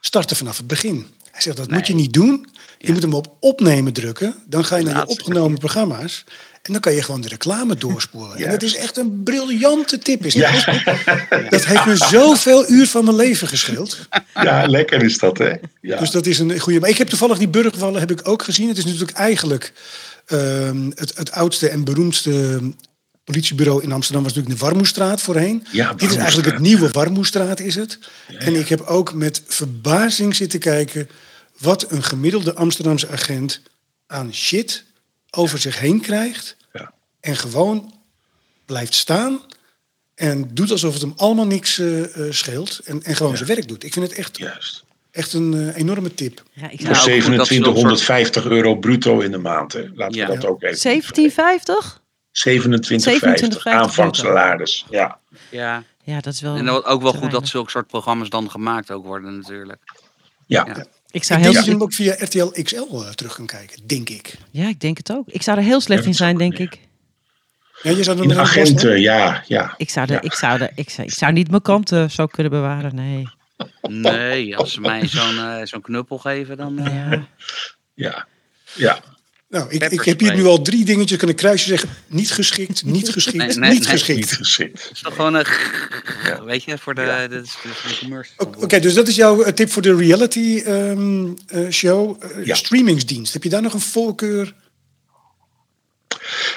starten vanaf het begin. Hij zegt, dat moet je niet doen. Je moet hem op opnemen drukken. Dan ga je naar je Laatste opgenomen programma's. En dan kan je gewoon de reclame <laughs> doorspoelen. En dat is echt een briljante tip. Is dat? <laughs> dat heeft me zoveel uur van mijn leven gescheeld. Ja, lekker is dat, hè? Ja. Dus dat is een goede. Maar ik heb toevallig die burgwallen heb ik ook gezien. Het is natuurlijk eigenlijk ehm, het, het oudste en beroemdste politiebureau in Amsterdam was natuurlijk de Warmoestraat voorheen. Ja, Dit is eigenlijk het nieuwe Warmoestraat is het. En ik heb ook met verbazing zitten kijken wat een gemiddelde Amsterdamse agent aan shit over zich heen krijgt. Ja. En gewoon blijft staan en doet alsof het hem allemaal niks eh, eh, scheelt. En, en gewoon zijn werk doet. Ik vind het echt, Juist. echt een eh, enorme tip. Ja, ik Voor zou... Nou, goed dat ze dat soort- 2750 euro bruto in de maand. Hè. Laten Ja. we dat ook even. 1750? 2750 27,50 aanvangssalaris. Ja. Ja. Ja, dat is wel. En ook wel goed dat zulke soort programma's dan gemaakt ook worden natuurlijk. Ja. Ik zou Ik heel denk dat je hem ook via RTL XL eh, terug kan kijken, denk ik. Ja, ik denk het ook. Ik zou er heel slecht Ja, in zijn, denk kunnen, ik. Ja, je zou er In agenten, ja, ja. Ik zou, de, Ja. ik, zou de, ik, zou, ik zou niet mijn kanten zo kunnen bewaren, nee. Nee, als ze mij zo'n eh, zo'n knuppel geven, dan... eh, Ja. Ja. Ja. Nou, ik, ik heb hier nu al drie dingetjes kunnen kruisen zeggen. Niet geschikt, <laughs> niet geschikt, Nee, nee, niet nee. geschikt. Niet geschikt. Het is toch gewoon een... Weet je, voor de... Is de commercial. Oké, dus dat is jouw eh, tip voor de reality ehm, eh, show. Eh, Ja. Streamingsdienst. Heb je daar nog een voorkeur?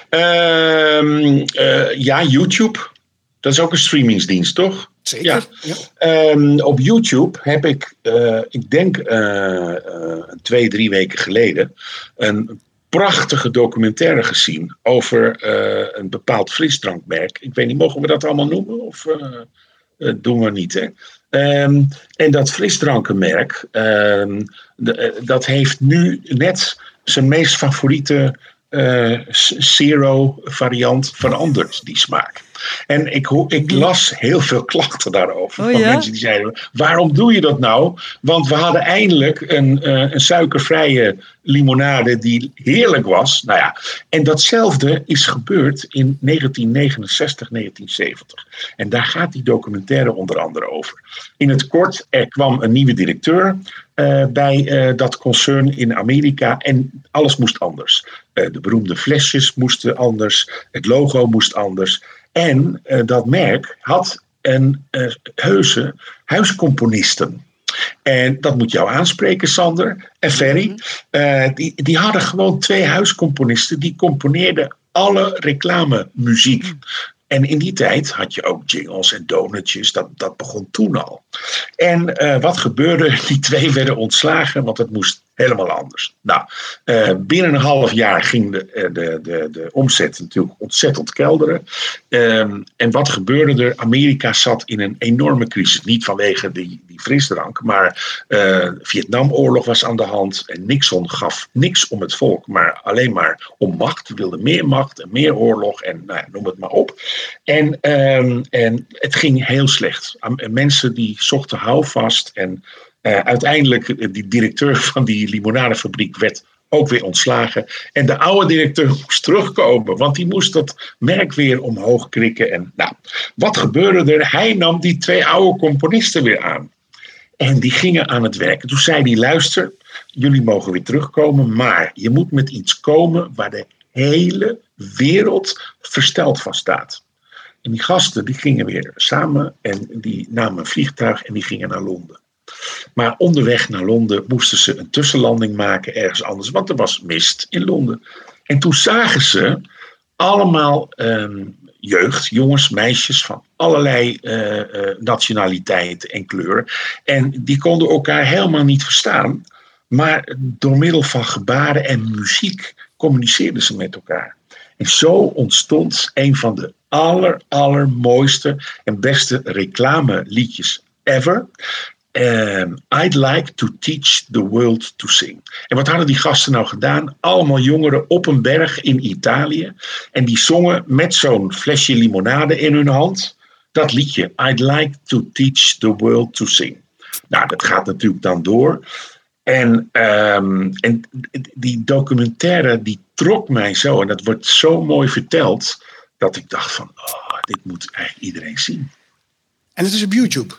Ehm, eh, ja, YouTube. Dat is ook een streamingsdienst, toch? Zeker. Ja. Ja. Ehm, op YouTube heb ik, eh, ik denk eh, eh, twee, drie weken geleden, een prachtige documentaire gezien over eh, een bepaald frisdrankmerk. Ik weet niet, mogen we dat allemaal noemen? Of eh, eh, doen we niet, hè? Ehm, en dat frisdrankenmerk, ehm, eh, dat heeft nu net zijn meest favoriete s- zero variant veranderd, die smaak. En ik, ik las heel veel klachten daarover. Oh van ja? mensen die zeiden: waarom doe je dat nou? Want we hadden eindelijk een, eh, een suikervrije limonade die heerlijk was. Nou ja, en datzelfde is gebeurd in 1969, 1970. En daar gaat die documentaire onder andere over. In het kort, er kwam een nieuwe directeur eh, bij eh, dat concern in Amerika en alles moest anders. De beroemde flesjes moesten anders, het logo moest anders. En eh, dat merk had een eh, heuse huiscomponisten. En dat moet jou aanspreken, Sander en Ferry. Eh, die, die hadden gewoon twee huiscomponisten die componeerden alle reclamemuziek. En in die tijd had je ook jingles en donutjes. Dat, dat begon toen al. En eh, wat gebeurde? <laughs> Die twee werden ontslagen, want het moest helemaal anders. Nou, eh, binnen een half jaar ging de, eh, de, de, de omzet natuurlijk ontzettend kelderen. Ehm, en wat gebeurde er? Amerika zat in een enorme crisis. Niet vanwege die, die frisdrank, maar eh Vietnamoorlog was aan de hand. En Nixon gaf niks om het volk, maar alleen maar om macht. Hij wilde meer macht en meer oorlog en nou noem het maar op. En, ehm, en het ging heel slecht. Mensen die zochten houvast. En eh, uiteindelijk, eh, die directeur <laughs> van die limonadefabriek werd ook weer ontslagen. En de oude directeur <laughs> moest terugkomen, want die moest dat merk weer omhoog krikken. En nou, wat gebeurde er? Hij nam die twee oude componisten weer aan. En die gingen aan het werk. En toen zei hij: luister, jullie mogen weer terugkomen, maar je moet met iets komen waar de hele wereld versteld van staat. En die gasten die gingen weer samen en die namen een vliegtuig en die gingen naar Londen. Maar onderweg naar Londen moesten ze een tussenlanding maken ergens anders, want er was mist in Londen. En toen zagen ze allemaal ehm, jeugd, jongens, meisjes van allerlei eh, eh, nationaliteiten en kleuren. En die konden elkaar helemaal niet verstaan. Maar door middel van gebaren en muziek communiceerden ze met elkaar. En zo ontstond een van de aller, allermooiste en beste reclameliedjes ever. Ehm, I'd like to teach the world to sing. En wat hadden die gasten nou gedaan? Allemaal jongeren op een berg in Italië. En die zongen met zo'n flesje limonade in hun hand. Dat liedje, I'd like to teach the world to sing. Nou, dat gaat natuurlijk dan door. En, ehm, en die documentaire die trok mij zo. En dat wordt zo mooi verteld. Dat ik dacht van, oh, dit moet eigenlijk iedereen zien. En het is op YouTube.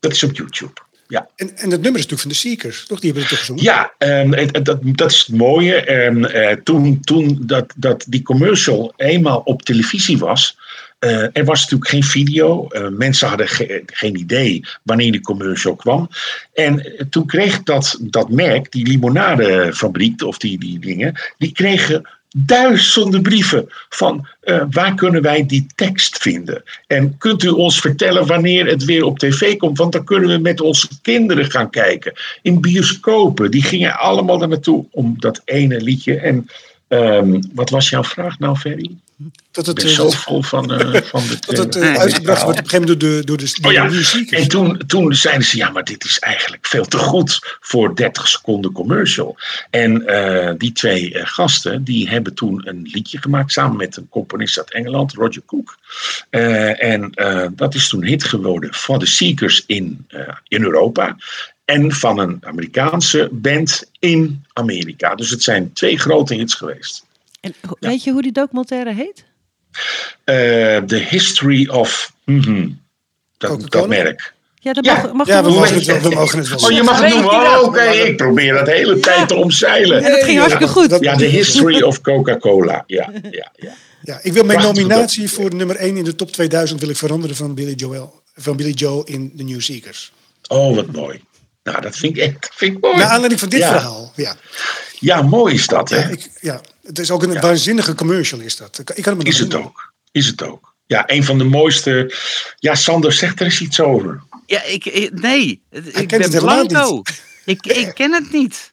Dat is op YouTube. Ja. En, en dat nummer is natuurlijk van de Seekers, toch? Die hebben het toch gezongen? Ja, ehm, het- het- dat, dat is het mooie. Ehm, eh, toen toen dat, dat die commercial eenmaal op televisie was. eh, er was natuurlijk geen video. Eh, mensen hadden ge- geen idee wanneer die commercial kwam. En toen kreeg dat, dat merk, die limonadefabriek of die, die dingen, die kregen duizenden brieven van eh, waar kunnen wij die tekst vinden? En kunt u ons vertellen wanneer het weer op tv komt? Want dan kunnen we met onze kinderen gaan kijken. In bioscopen, die gingen allemaal daar naartoe om dat ene liedje. En ehm, wat was jouw vraag nou, Ferry? Dat het, eh, zo vol van, eh, <laughs> van de dat het eh, uitgebracht wordt op een gegeven moment door de, door de, Oh ja, en toen, toen zeiden ze, ja, maar dit is eigenlijk veel te goed voor 30 seconden commercial. En die twee gasten, die hebben toen een liedje gemaakt samen met een componist uit Engeland, Roger Cook. En dat is toen hit geworden voor de Seekers in, in Europa. En van een Amerikaanse band in Amerika. Dus het zijn twee grote hits geweest. En weet je hoe die documentaire heet? Eh, The History of mhm, dat, dat merk. Ja, dat Ja. mag, mag Ja, we mogen zeggen. het. We mogen het wel Oh, je zeggen. mag het noemen. Oh? Oké, ik probeer dat de hele tijd te omzeilen. En dat ging hartstikke goed. Dat- Ja, The History of Coca-Cola. Ja, ja, ja. Ja, ik wil mijn nominatie voor nummer 1 in de top 2000 wil ik veranderen van Billy Joel. Van Billy Joe in The New Seekers. Oh, wat mooi. Nou, dat vind ik echt vind ik mooi. Naar aanleiding van dit Ja. verhaal. Ja. Ja, mooi is dat, hè? Ja, ik, ja, het is ook een waanzinnige commercial is dat. Ik, kan het me Is het ook. Is het ook. Ja, een van de mooiste. Ja, Sander zegt er eens iets over. Ja, ik, ik- nee. Het- Ik kent ben het helemaal blanco. <laughs> Ik, ik ken het niet.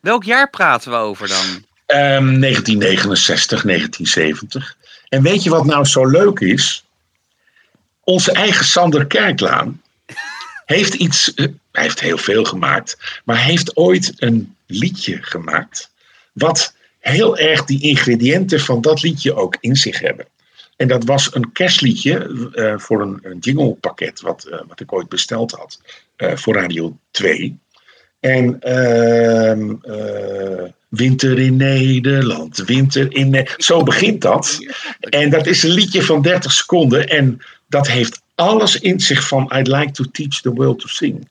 Welk jaar praten we over dan? Ehm, 1969, 1970. En weet je wat nou zo leuk is? Onze eigen Sander Kerklaan heeft iets. eh, hij heeft heel veel gemaakt, maar hij heeft ooit een liedje gemaakt. Wat heel erg die ingrediënten van dat liedje ook in zich hebben. En dat was een kerstliedje eh, voor een, een jinglepakket wat, eh, wat ik ooit besteld had eh, voor Radio 2. En ehm, eh, winter in Nederland, winter in Ne- Zo begint dat. En dat is een liedje van 30 seconden. En dat heeft alles in zich van I'd like to teach the world to sing.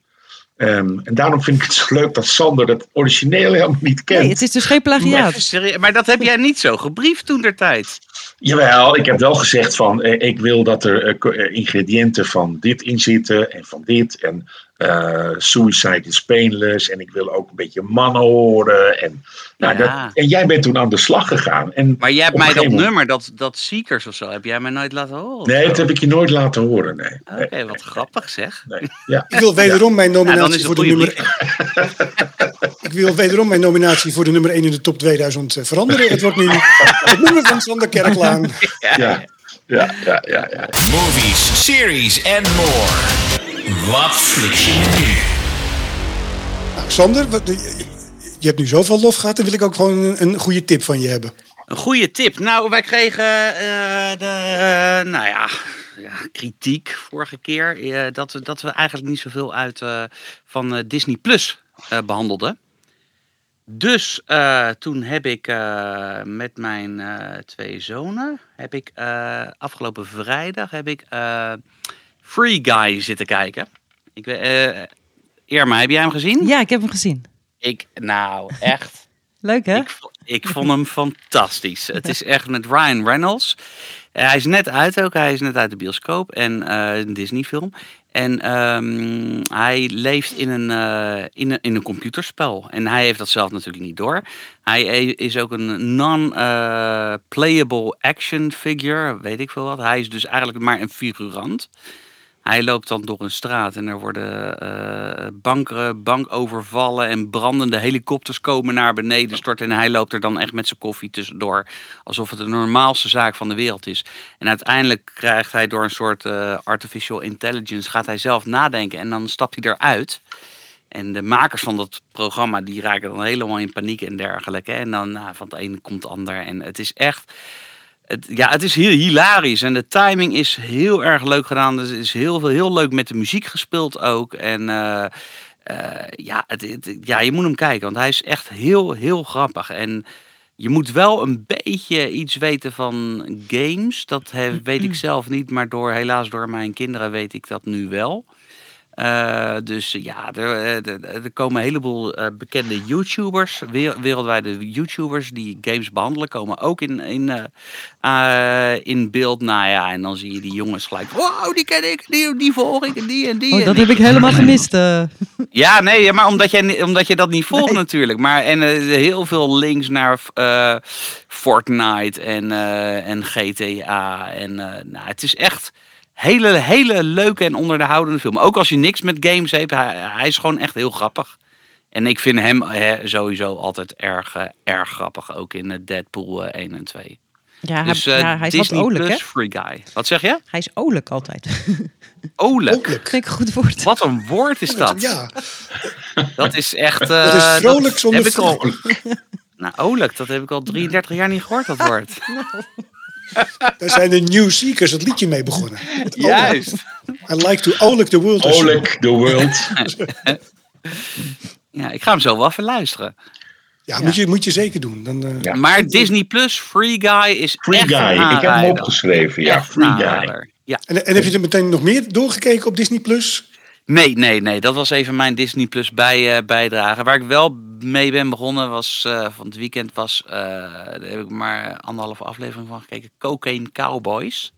Ehm, en daarom vind ik het zo leuk dat Sander dat origineel helemaal niet kent. Nee, het is dus geen plagiaat. Serieus? Maar dat heb jij niet zo gebriefd toen der tijd. Jawel, ik heb wel gezegd van eh, ik wil dat er eh, eh, ingrediënten van dit in zitten en van dit. En eh, Suicide is Painless. En ik wil ook een beetje mannen horen. En, nou, Ja. dat, en jij bent toen aan de slag gegaan. En Maar jij hebt mij dat moment- nummer, dat, dat Seekers of zo, heb jij mij nooit laten horen? Nee, dat heb ik je nooit laten horen. Nee. Oké, wat grappig zeg. nee. Ja. Ik wil wederom mijn Ja, nominatie voor de nummer. <laughs> Ik wil wederom mijn nominatie voor de nummer 1 in de top 2000 veranderen. Het wordt nu <laughs> het nummer van Sander Kerklaan. Ja. Ja. Ja, ja, ja, ja. Movies, series and more. Wat flik je nu? Nou, Sander, je hebt nu zoveel lof gehad. Dan wil ik ook gewoon een, een goede tip van je hebben. Een goede tip. Nou, wij kregen eh, de, eh, nou ja, ja, kritiek vorige keer. eh, dat, we, dat we eigenlijk niet zoveel uit eh, van eh, Disney Plus eh, behandelden. Dus eh, toen heb ik eh, met mijn eh, twee zonen, heb ik eh, afgelopen vrijdag heb ik eh, Free Guy zitten kijken. Ik, weet- eh, Irma, heb jij hem gezien? Ja, ik heb hem gezien. Ik, nou, echt. <laughs> Leuk hè? Ik, ik vond hem fantastisch. Het is echt met Ryan Reynolds. Eh, hij is net uit ook. Hij is net uit de bioscoop. En eh, een Disney film. En ehm, hij leeft in een, in, een, in een computerspel. En hij heeft dat zelf natuurlijk niet door. Hij e- is ook een non-playable action figure. Weet ik veel wat. Hij is dus eigenlijk maar een figurant. Hij loopt dan door een straat en er worden eh banken, bankovervallen en brandende helikopters komen naar beneden storten. En hij loopt er dan echt met zijn koffie tussendoor, alsof het de normaalste zaak van de wereld is. En uiteindelijk krijgt hij door een soort eh, artificial intelligence, gaat hij zelf nadenken en dan stapt hij eruit. En de makers van dat programma die raken dan helemaal in paniek en dergelijke. En dan nou, van het ene komt het ander. En het is echt. Het, ja, het is heel hilarisch. En de timing is heel erg leuk gedaan. Er is heel, veel, heel leuk met de muziek gespeeld ook. En eh, eh, ja, het, het- ja, je moet hem kijken. Want hij is echt heel, heel grappig. En je moet wel een beetje iets weten van games. Dat he- weet ik <clears throat> zelf niet. Maar door, helaas door mijn kinderen weet ik dat nu wel. Eh, dus ja, er, eh, er, er komen een heleboel eh, bekende YouTubers, wer- wereldwijde YouTubers die games behandelen, komen ook in, in, in beeld. Nou ja, en dan zie je die jongens gelijk, wow, die ken ik, die, die volg ik en die en die. Oh, dat die." heb ik helemaal gemist. <laughs> Ja, nee, maar omdat, jij, omdat je dat niet volgt natuurlijk. Maar en heel veel links naar Fortnite en, en GTA. En nou, het is echt hele, hele leuke en onderhoudende film. Ook als je niks met games hebt, hij, hij is gewoon echt heel grappig. En ik vind hem eh, sowieso altijd erg, eh, erg grappig. Ook in eh, Deadpool eh, 1 en 2. Ja, Dus hij, eh, ja, hij is wat Disney olijk, hè? Free Guy. Wat zeg je? Hij is olijk altijd. <laughs> Olijk. Olijk. Vind ik een goed woord. Wat een woord is dat. Ja, Dat is echt... dat eh, is vrolijk zonder heb ik al- vrolijk. Nou, olijk, dat heb ik al 33 jaar niet gehoord, dat woord. <laughs> <laughs> Daar zijn de New Seekers het liedje mee begonnen. Juist. I like to olijk the world. Oleg, the world. <laughs> Ja, ik ga hem zo wel even luisteren. Ja, Moet, je, moet je zeker doen. Dan, eh, Ja. Maar Disney Plus, Free Guy is Free echt Guy. een Ik heb hem opgeschreven. Ja, Free Guy. Ja. en, en heb je er meteen nog meer doorgekeken op Disney Plus? Nee, nee, nee. Dat was even mijn Disney Plus bij, eh, bijdrage. Waar ik wel mee ben begonnen was eh, van het weekend was, eh, daar heb ik maar anderhalve aflevering van gekeken. Cocaine Cowboys.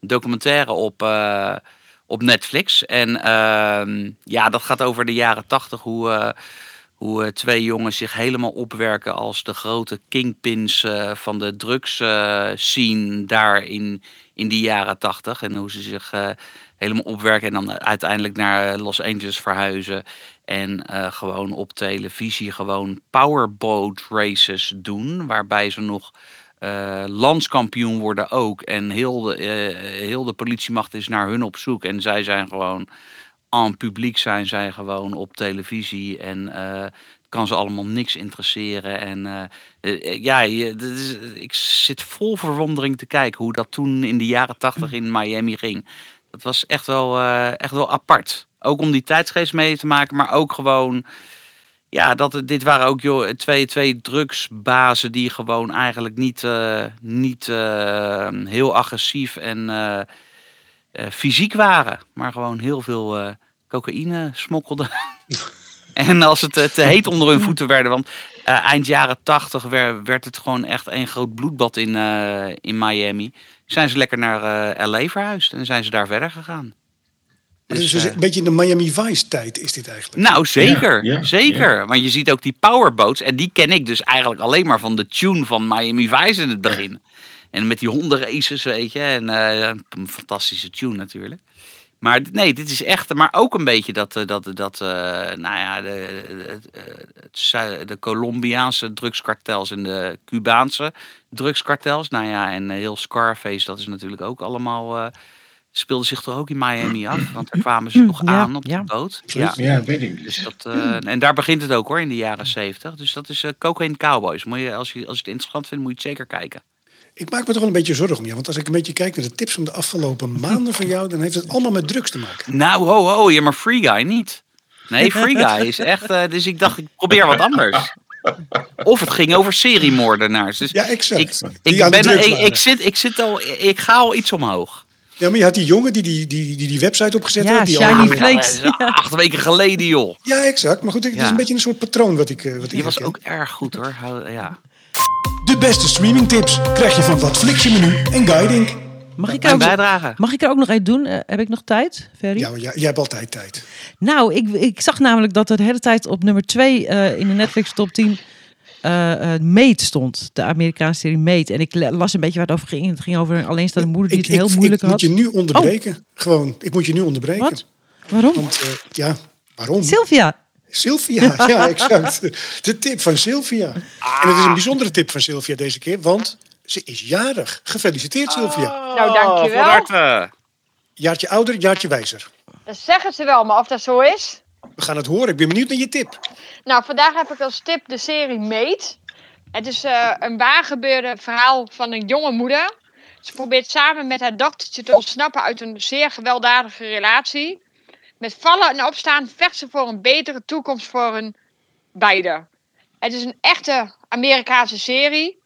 Een documentaire op, op Netflix. En ehm, ja, dat gaat over de jaren tachtig. Hoe, hoe twee jongens zich helemaal opwerken als de grote kingpins van de drugs scene daar in, in die jaren tachtig. En hoe ze zich helemaal opwerken en dan uiteindelijk naar eh, Los Angeles verhuizen. En eh, gewoon op televisie gewoon powerboat races doen. Waarbij ze nog eh, landskampioen worden ook. En heel de, eh, heel de politiemacht is naar hun op zoek. En zij zijn gewoon aan publiek zijn zij gewoon op televisie. En eh, kan ze allemaal niks interesseren. En eh, eh, ja, je, is, ik zit vol verwondering te kijken hoe dat toen in de jaren tachtig in Miami ging. Dat was echt wel, eh, echt wel apart. Ook om die tijdsgeest mee te maken, maar ook gewoon. Ja, dat, het- dit waren ook joh, twee, twee drugsbazen die gewoon eigenlijk niet, eh, niet eh, heel agressief en fysiek waren. Maar gewoon heel veel cocaïne smokkelden. <laughs> en als het te heet onder hun voeten werden. Want eind jaren tachtig werd, het gewoon echt een groot bloedbad in, in Miami. Zijn ze lekker naar eh, LA verhuisd en zijn ze daar verder gegaan. Dus, Dus, eh, een beetje in de Miami Vice tijd is dit eigenlijk. nou, zeker. Ja, ja, zeker. Want je ziet ook die powerboats. En die ken ik dus eigenlijk alleen maar van de tune van Miami Vice in het begin. En met die hondenraces, weet je. En eh, een fantastische tune natuurlijk. Maar nee, dit is echt. Maar ook een beetje dat. eh, dat, dat eh, nou ja, de, de, het Zui- de Colombiaanse drugskartels en de Cubaanse drugskartels. Nou ja, en eh, heel Scarface, dat is natuurlijk ook allemaal. eh, speelde zich toch ook in Miami af? Want daar kwamen ze toch Ja, aan op ja. de boot. Absoluut. Ja, weet ik Dus dat, eh, en daar begint het ook hoor, in de jaren zeventig. Dus dat is eh Cocaine Cowboys. Moet je, als, je, als je het interessant vindt, moet je het zeker kijken. Ik maak me toch wel een beetje zorgen om je. Want als ik een beetje kijk naar de tips van de afgelopen maanden van jou... dan heeft het allemaal met drugs te maken. Nou, ho, ho, ja, maar Free Guy niet. Nee, Free Guy is echt... eh, dus ik dacht, ik probeer wat anders. Of het ging over seriemoordenaars. Dus Ja, exact. ik, ik, ben, ik, ik, zit, ik, zit al, ik ga al iets omhoog. Ja, maar je had die jongen die die, die, die, die website opgezet Ja, heeft. Die Shiny al- Flakes. Ja, Acht weken geleden, joh. Ja, exact. Maar goed, het is een beetje een soort patroon wat ik, eh, wat ik Die was ook erg goed hoor. Ja. De beste streamingtips krijg je van Wat Flix je menu en Guiding. Mag ik, er ook, bijdrage. mag ik er ook nog iets doen? Eh, heb ik nog tijd, Ferry? Ja, jij, jij hebt altijd tijd. Nou, ik, ik zag namelijk dat er de hele tijd op nummer 2 in de Netflix top 10 eh eh Mate stond. De Amerikaanse serie Mate. En ik las een beetje waar het over ging. Het ging over een alleenstaande moeder die Ik, het heel ik, moeilijk ik had. moet je nu onderbreken. Gewoon, ik moet je nu onderbreken. Wat? Waarom? Want eh, ja, waarom? Sylvia. Sylvia, <laughs> ja, exact. De tip van Sylvia. En het is een bijzondere tip van Sylvia deze keer, want ze is jarig. Gefeliciteerd, Sylvia. Nou, dankjewel. Van harte. Jaartje ouder, jaartje wijzer. Dat zeggen ze wel, maar of dat zo is? We gaan het horen. Ik ben benieuwd naar je tip. Nou, vandaag heb ik als tip de serie Mate. Het is eh, een waargebeurde verhaal van een jonge moeder. Ze probeert samen met haar dochtertje te ontsnappen uit een zeer gewelddadige relatie. Met vallen en opstaan vecht ze voor een betere toekomst voor hun beiden. Het is een echte Amerikaanse serie,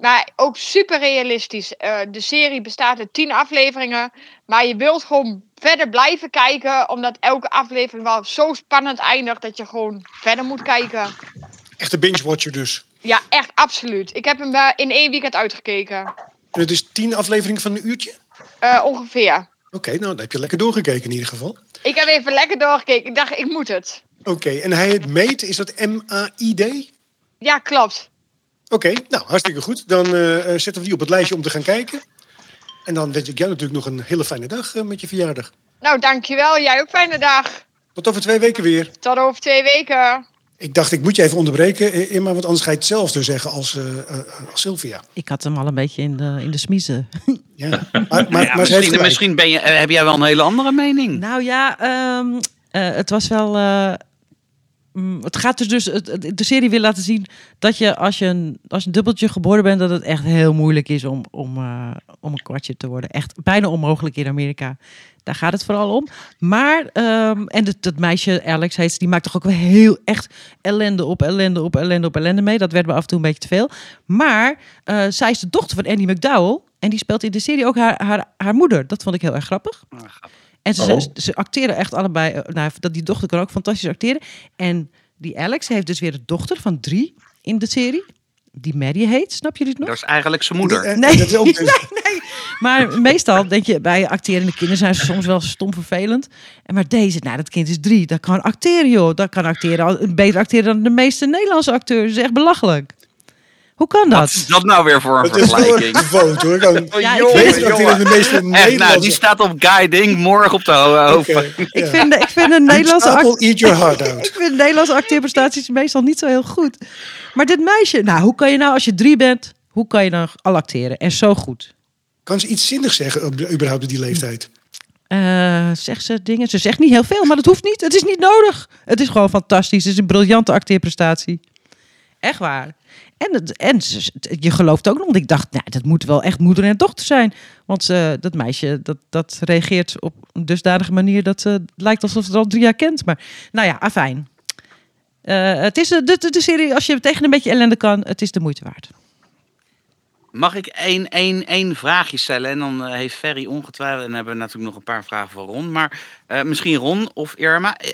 maar ook super realistisch. Eh, de serie bestaat uit tien afleveringen, maar je wilt gewoon verder blijven kijken, omdat elke aflevering wel zo spannend eindigt dat je gewoon verder moet kijken. Echte binge-watcher dus. Ja, echt absoluut. Ik heb hem eh, in één weekend uitgekeken. En het is tien afleveringen van een uurtje? Eh, ongeveer. Oké, nou, dan heb je lekker doorgekeken in ieder geval. Ik heb even lekker doorgekeken. Ik dacht, ik moet het. Oké, en hij het meet, is dat M-A-I-D? Ja, klopt. Oké, nou, hartstikke goed. Dan eh, eh, zetten we die op het lijstje om te gaan kijken. En dan wens ik jou natuurlijk nog een hele fijne dag eh, met je verjaardag. Nou, dankjewel. Jij ook fijne dag. Tot over twee weken weer. Tot over twee weken. Ik dacht, ik moet je even onderbreken, Irma, want anders ga je hetzelfde zeggen als, eh, eh, als Sylvia. Ik had hem al een beetje in de, in de smiezen. <laughs> Ja, maar, maar, Ja, maar ze heeft misschien ben je, eh, heb jij wel een hele andere mening. Nou ja, ehm, eh, het was wel. Mm, het gaat dus, dus de serie wil laten zien dat je als je een, als een dubbeltje geboren bent, dat het echt heel moeilijk is om, om, eh, om een kwartje te worden. Echt bijna onmogelijk in Amerika. Daar gaat het vooral om. Maar, ehm, en dat, meisje, Alex heet die maakt toch ook wel heel echt ellende op ellende op ellende op ellende mee. Dat werd me af en toe een beetje te veel. Maar eh, zij is de dochter van Andy McDowell. En die speelt in de serie ook haar, haar, haar moeder. Dat vond ik heel erg grappig. En ze, Oh. ze, ze acteren echt allebei. eh, Nou, dat die dochter kan ook fantastisch acteren. En die Alex heeft dus weer een dochter van drie in de serie. die Maddie heet. Snap je dit nog? Dat is eigenlijk zijn moeder. Nee, dat is ook <laughs> dus- nee, nee. Maar meestal denk je, bij acterende kinderen zijn ze soms wel stom vervelend. En maar deze, nou dat kind is drie, dat kan acteren joh. Dat kan acteren, beter acteren dan de meeste Nederlandse acteurs. Dat is echt belachelijk. Hoe kan Wat is dat? dat nou weer voor een Het is wel vergelijking? een vote hoor. Ja, ik vind de meeste nou, die Nederlandse. staat op Guy Ding morgen op de ho- hoofd. Ik vind, ik vind een Nederlandse Apple, act- eat your heart out. <laughs> ik vind Nederlandse acteerprestaties meestal niet zo heel goed. Maar dit meisje, nou hoe kan je nou als je drie bent, hoe kan je dan al acteren? En zo goed. Kan ze iets zinnigs zeggen op, überhaupt op die leeftijd? Eh, zegt ze dingen? Ze zegt niet heel veel, maar dat hoeft niet. Het is niet nodig. Het is gewoon fantastisch. Het is een briljante acteerprestatie. Echt waar. En, en je gelooft ook nog, want ik dacht, nou, dat moet wel echt moeder en dochter zijn. Want eh, dat meisje, dat, dat reageert op een dusdanige manier dat ze het lijkt alsof ze het al drie jaar kent. Maar nou ja, afijn. Eh, het is de, de, de serie, als je tegen een beetje ellende kan, het is de moeite waard. Mag ik één, één, één vraagje stellen? En dan eh, heeft Ferry ongetwijfeld. En dan hebben we natuurlijk nog een paar vragen voor Ron. Maar eh, misschien Ron of Irma. eh,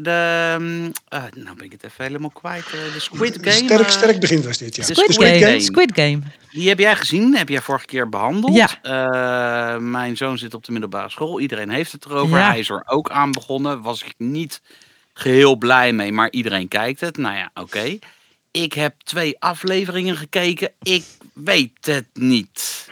de, mm, eh, nou ben ik het even helemaal kwijt. de Squid Game. Sterk, sterk begin was dit, ja. de Squid, Squid Game. Game. Squid Game. Die heb jij gezien, heb jij vorige keer behandeld. Ja. Eh, mijn zoon zit op de middelbare school. Iedereen heeft het erover. Ja. Hij is er ook aan begonnen. Was ik niet geheel blij mee, maar iedereen kijkt het. Nou ja, oké. Ik heb twee afleveringen gekeken. Ik weet het niet.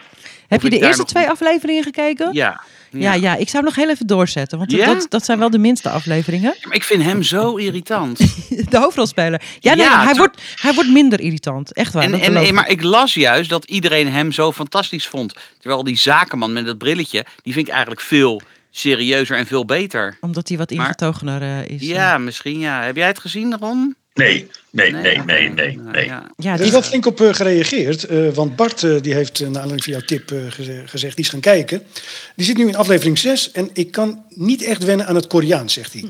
Heb je de eerste nog- twee afleveringen gekeken? Ja. Ja, ja, ik zou nog heel even doorzetten. Want Ja? dat, dat zijn wel de minste afleveringen. Maar ik vind hem zo irritant. <laughs> De hoofdrolspeler. Ja, nee, Ja, hij, wordt, hij wordt minder irritant. Echt waar. En, en, maar ik las juist dat iedereen hem zo fantastisch vond. Terwijl die zakenman met dat brilletje, die vind ik eigenlijk veel serieuzer en veel beter. Omdat hij wat ingetogener eh, is. Ja, misschien ja. Heb jij het gezien, Ron? Nee, nee, nee, nee, nee, Nou, nee. ja. Ja, Er dus- is wel flink op eh, gereageerd. eh, want Bart eh, die heeft, naar aanleiding van jouw tip eh, geze- gezegd, die is gaan kijken. Die zit nu in aflevering 6 en ik kan niet echt wennen aan het Koreaans, zegt hij.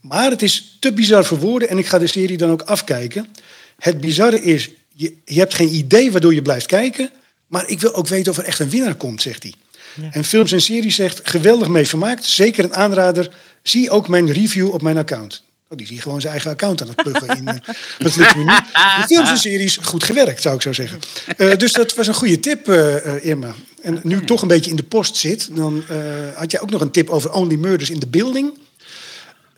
Maar het is te bizar voor woorden en ik ga de serie dan ook afkijken. Het bizarre is, je, je hebt geen idee waardoor je blijft kijken. Maar ik wil ook weten of er echt een winnaar komt, zegt hij. En Films en Series zegt, geweldig mee vermaakt. Zeker een aanrader. Zie ook mijn review op mijn account. Oh, die zie je gewoon zijn eigen account aan het pluggen in. eh, <laughs> dat lukt me niet. De films en series, goed gewerkt, zou ik zo zeggen. Eh, dus dat was een goede tip, eh, eh, Irma. En nu ik toch een beetje in de post zit, dan eh, had jij ook nog een tip over Only Murders in the Building.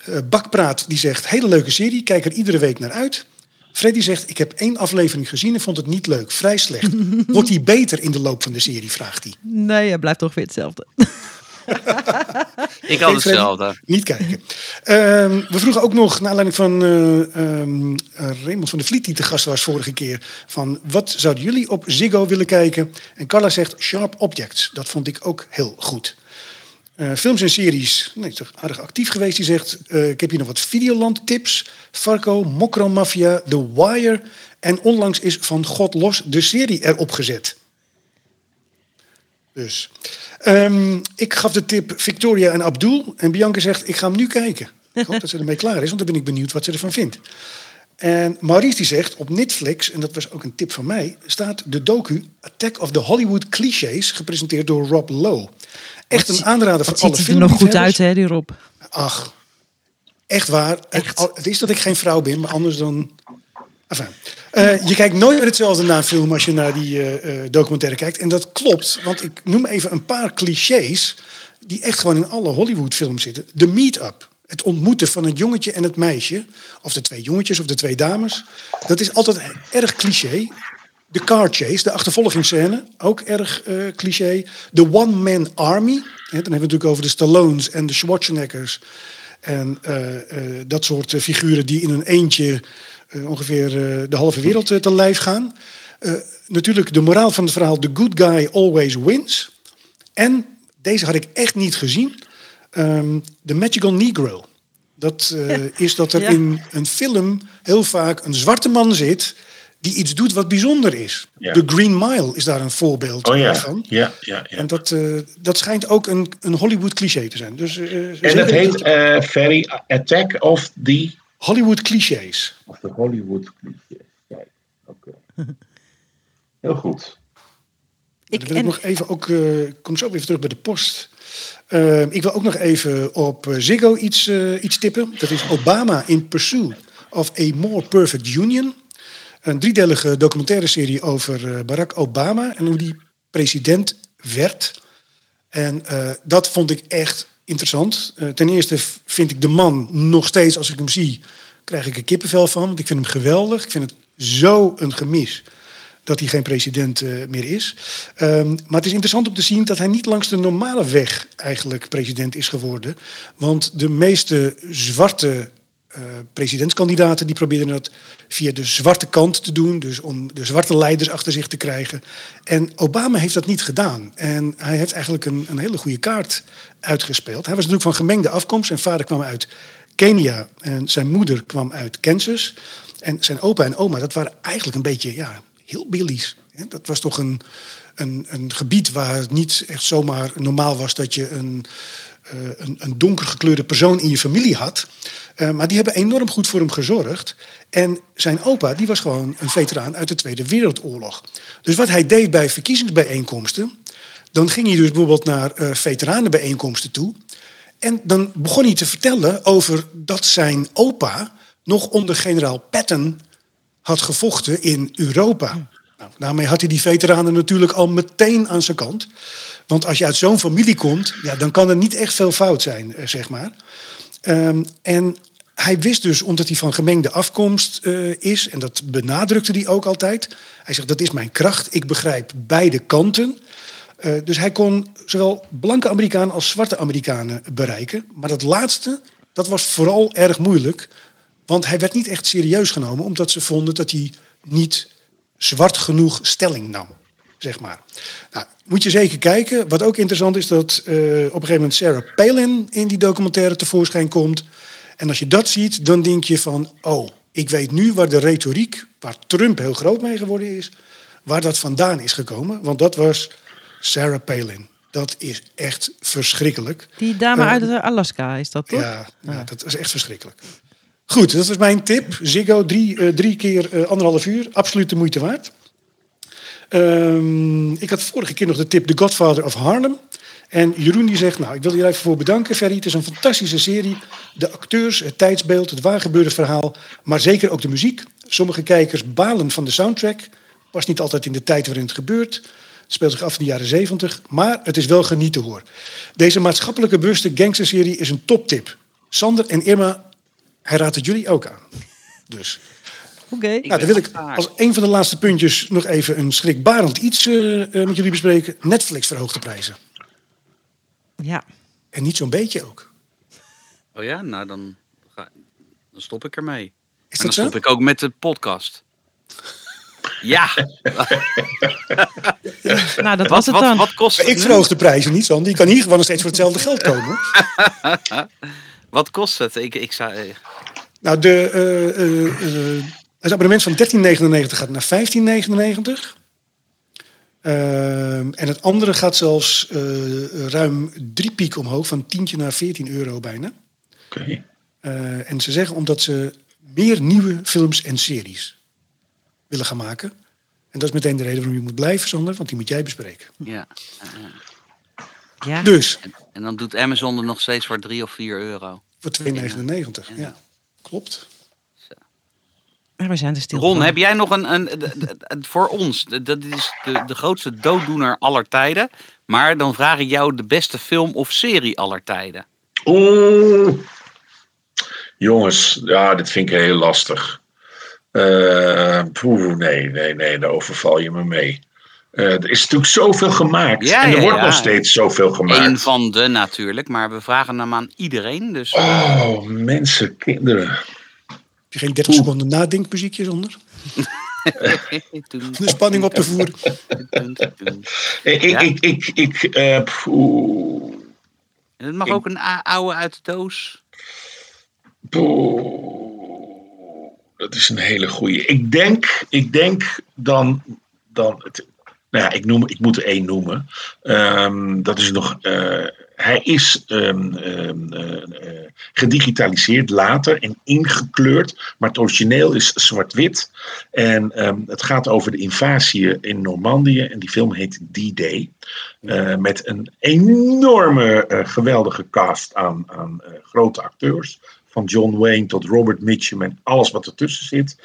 Eh, Bakpraat die zegt, hele leuke serie, kijk er iedere week naar uit. Freddy zegt, ik heb één aflevering gezien en vond het niet leuk, vrij slecht. Wordt die beter in de loop van de serie, vraagt hij. Nee, hij blijft toch weer hetzelfde. <laughs> <laughs> Ik had hetzelfde. Niet kijken. Ehm, we vroegen ook nog, naar aanleiding van eh, Raymond van der Vliet, die te gast was vorige keer, van wat zouden jullie op Ziggo willen kijken? En Carla zegt Sharp Objects. Dat vond ik ook heel goed. Eh, films en series, nee, toch aardig actief geweest. Die zegt, ik heb hier nog wat Videoland tips. Farco, Mokro Mafia, The Wire. En onlangs is Van God Los de serie erop gezet. Dus. Ehm, ik gaf de tip Victoria en Abdul. En Bianca zegt, ik ga hem nu kijken. Ik hoop dat ze ermee klaar is, want dan ben ik benieuwd wat ze ervan vindt. En Maurice die zegt, op Netflix, en dat was ook een tip van mij... staat de docu Attack of the Hollywood Clichés... gepresenteerd door Rob Lowe. Echt een aanrader voor alle ziet hij er nog goed uit, hè, die Rob? Ach, echt waar. Echt. Het is dat ik geen vrouw ben, maar anders dan... Eh, je kijkt nooit meer hetzelfde naar een film als je naar die eh, eh, documentaire kijkt. En dat klopt, want ik noem even een paar clichés... die echt gewoon in alle Hollywood-films zitten. De meet-up. Het ontmoeten van het jongetje en het meisje. Of de twee jongetjes of de twee dames. Dat is altijd erg cliché. De car chase, de achtervolgingsscène, ook erg cliché. De one-man army, hè, dan hebben we het natuurlijk over de Stallones en de Schwarzeneggers. En eh, eh, dat soort eh, figuren die in een eentje ongeveer de halve wereld te lijf gaan. Natuurlijk de moraal van het verhaal, the good guy always wins. En, deze had ik echt niet gezien, ehm The Magical Negro. Dat is dat er Ja. in een film heel vaak een zwarte man zit die iets doet wat bijzonder is. Ja. The Green Mile is daar een voorbeeld Oh ja, van. ja, ja. ja. En dat, eh, dat schijnt ook een, een Hollywood cliché te zijn. Dus, eh, En dat heet eh Ferry Attack of the, Hollywood clichés. of the Hollywood clichés. Kijk, oké. <laughs> Heel goed. Ik, Dan wil ik nog even ook, eh, ik kom zo weer terug bij de post. Ik wil ook nog even op Ziggo iets, iets tippen. Dat is Obama in Pursuit of a More Perfect Union. Een driedelige documentaire serie over eh, Barack Obama en hoe die president werd. En eh, dat vond ik echt interessant. Eh, ten eerste vind ik de man nog steeds, als ik hem zie, krijg ik er kippenvel van. Want ik vind hem geweldig. Ik vind het zo een gemis dat hij geen president meer is. Ehm, maar het is interessant om te zien dat hij niet langs de normale weg eigenlijk president is geworden. Want de meeste zwarte eh, presidentskandidaten die probeerden dat via de zwarte kant te doen. Dus om de zwarte leiders achter zich te krijgen. En Obama heeft dat niet gedaan. En hij heeft eigenlijk een, een hele goede kaart uitgespeeld. Hij was natuurlijk van gemengde afkomst. Zijn vader kwam uit Kenia en zijn moeder kwam uit Kansas. En zijn opa en oma, dat waren eigenlijk een beetje ja, heel billies. Dat was toch een, een, een gebied waar het niet echt zomaar normaal was dat je een, een, een donker gekleurde persoon in je familie had. Eh, maar die hebben enorm goed voor hem gezorgd. En zijn opa, die was gewoon een veteraan uit de Tweede Wereldoorlog. Dus wat hij deed bij verkiezingsbijeenkomsten, dan ging hij dus bijvoorbeeld naar eh veteranenbijeenkomsten toe. En dan begon hij te vertellen over dat zijn opa nog onder generaal Patton had gevochten in Europa. Nou, daarmee had hij die veteranen natuurlijk al meteen aan zijn kant. Want als je uit zo'n familie komt, ja, dan kan er niet echt veel fout zijn, eh, zeg maar. Ehm, en hij wist dus, omdat hij van gemengde afkomst eh, is, en dat benadrukte hij ook altijd. Hij zegt, dat is mijn kracht, ik begrijp beide kanten. Eh, dus hij kon zowel blanke Amerikanen als zwarte Amerikanen bereiken. Maar dat laatste, dat was vooral erg moeilijk. Want hij werd niet echt serieus genomen, omdat ze vonden dat hij niet zwart genoeg stelling nam. Zeg maar. Nou, moet je zeker kijken. Wat ook interessant is, dat eh, op een gegeven moment Sarah Palin in die documentaire tevoorschijn komt. En als je dat ziet, dan denk je van, oh, ik weet nu waar de retoriek, waar Trump heel groot mee geworden is, waar dat vandaan is gekomen. Want dat was Sarah Palin. Dat is echt verschrikkelijk. Die dame Eh, uit Alaska is dat toch? Ja, ja, dat is echt verschrikkelijk. Goed, dat was mijn tip. Ziggo, drie, eh, keer eh, anderhalf uur. Absoluut de moeite waard. Ehm, ik had vorige keer nog de tip The Godfather of Harlem. En Jeroen die zegt, nou, ik wil je even voor bedanken, Ferry. Het is een fantastische serie. De acteurs, het tijdsbeeld, het waargebeurde verhaal. Maar zeker ook de muziek. Sommige kijkers balen van de soundtrack. Past niet altijd in de tijd waarin het gebeurt. Het speelt zich af in de jaren zeventig. Maar het is wel genieten hoor. Deze maatschappelijke bewuste gangsterserie is een toptip. Sander en Irma, hij raadt het jullie ook aan. Dus. Oké. Nou, dan wil ik als een van de laatste puntjes nog even een schrikbarend iets eh, eh, met jullie bespreken. Netflix verhoogt de prijzen. Ja. En niet zo'n beetje ook. Oh ja, nou dan, ga, dan stop ik ermee. Is en dan zo? stop ik ook met de podcast. Ja. <laughs> Nou, dat Wat- was het wat- dan. wat kost het Ik nu? verhoog de prijzen niet, Sander. Die kan hier gewoon nog steeds voor hetzelfde geld komen. <laughs> Wat kost het? Ik, ik zou, eh, Nou, de, eh, eh, eh, het abonnement van 13,99 gaat naar 15,99. Ehm, en het andere gaat zelfs eh, ruim drie piek omhoog, van tientje naar 14 euro bijna. Oké. Eh, en ze zeggen omdat ze meer nieuwe films en series willen gaan maken. En dat is meteen de reden waarom je moet blijven, Sander, want die moet jij bespreken. ja. Ja. Dus, En dan doet Amazon er nog steeds voor 3 of 4 euro. voor 2,99. Ja, klopt. Maar we zijn er stil Ron, van. heb jij nog een, een, voor ons, dat is de, de grootste dooddoener aller tijden. Maar dan vraag ik jou de beste film of serie aller tijden. Oeh. Jongens, ja, dit vind ik heel lastig. Eh, poeh, nee, nee, nee, daar overval je me mee. Eh, er is natuurlijk zoveel gemaakt. Ja, en er ja, wordt ja. nog steeds zoveel gemaakt. Eén van de natuurlijk, maar we vragen hem aan iedereen. Dus Oh, mensen, kinderen. Heb je geen 30 seconden nadenkmuziekje zonder? <laughs> Toen- De spanning op te voeren. Ik, ik, ik, ik, ik eh, En Het mag ook een oude uit de doos. poeh. dat is een hele goeie. Ik denk, ik denk dan, dan het, nou ja, ik, noem, ik moet er één noemen. Ehm, dat is nog, eh, hij is ehm, ehm, eh, eh, gedigitaliseerd later en ingekleurd, maar het origineel is zwart-wit. En het gaat over de invasie in Normandië en die film heet D-Day. Met een enorme, geweldige cast aan, aan grote acteurs. Van John Wayne tot Robert Mitchum en alles wat ertussen zit.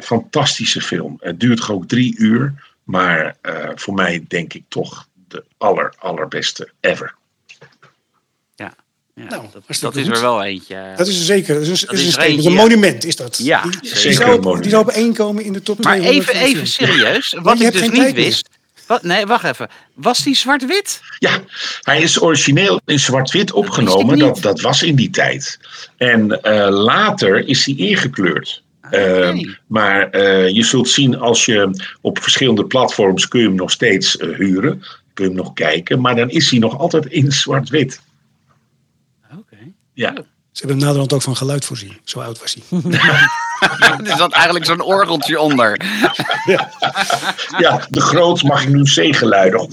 Fantastische film. Het duurt ook drie uur. Maar eh, voor mij denk ik toch de aller, allerbeste ever. Ja, ja Nou, dat, is er wel eentje. Dat is er zeker. Dat is een, Dat is is een, statement. eentje, een ja. monument is dat. Ja, die, die, zeker zou op, monument. die zou op één komen in de top Maar 200 even, van even films. serieus. Wat ik dus geen niet wist. Wat, nee, wacht even. Was die zwart-wit? Ja, hij is origineel in zwart-wit opgenomen. Dat, dat was in die tijd. En eh, later is hij ingekleurd. Eh, maar eh, je zult zien als je op verschillende platforms kun je hem nog steeds eh, huren. Kun je hem nog kijken. Maar dan is hij nog altijd in zwart-wit. Oké. Ja. Ze hebben hem naderhand ook van geluid voorzien. Zo oud was hij. <laughs> er zat eigenlijk zo'n orgeltje onder. ja, de groot mag ik nu C-geluiden. <laughs>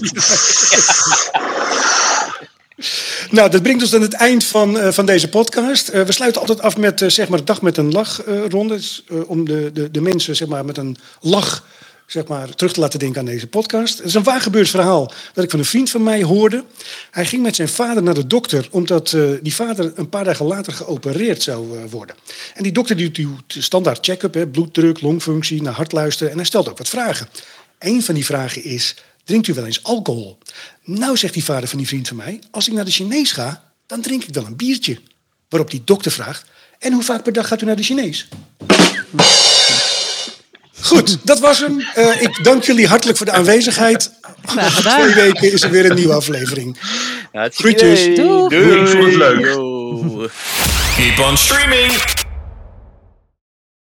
Nou, dat brengt ons aan het eind van, eh, van deze podcast. Eh, we sluiten altijd af met eh, zeg maar, dag met een lach eh, ronde. Dus, om de, de, de mensen zeg maar, met een lach zeg maar, terug te laten denken aan deze podcast. Het is een waar gebeurd verhaal dat ik van een vriend van mij hoorde. Hij ging met zijn vader naar de dokter, omdat die vader een paar dagen later geopereerd zou worden. En die dokter die doet standaard check-up, bloeddruk, longfunctie, naar hartluisteren. En hij stelt ook wat vragen. Een van die vragen is, drinkt u wel eens alcohol? Nou, zegt die vader van die vriend van mij, als ik naar de Chinees ga, dan drink ik wel een biertje. Waarop die dokter vraagt, en hoe vaak per dag gaat u naar de Chinees? Goed, dat was hem. Eh, ik dank jullie hartelijk voor de aanwezigheid. Over gedaan. twee weken is er weer een nieuwe aflevering. Hartstikke Groetjes. Doei, ik vond het leuk. Keep on streaming.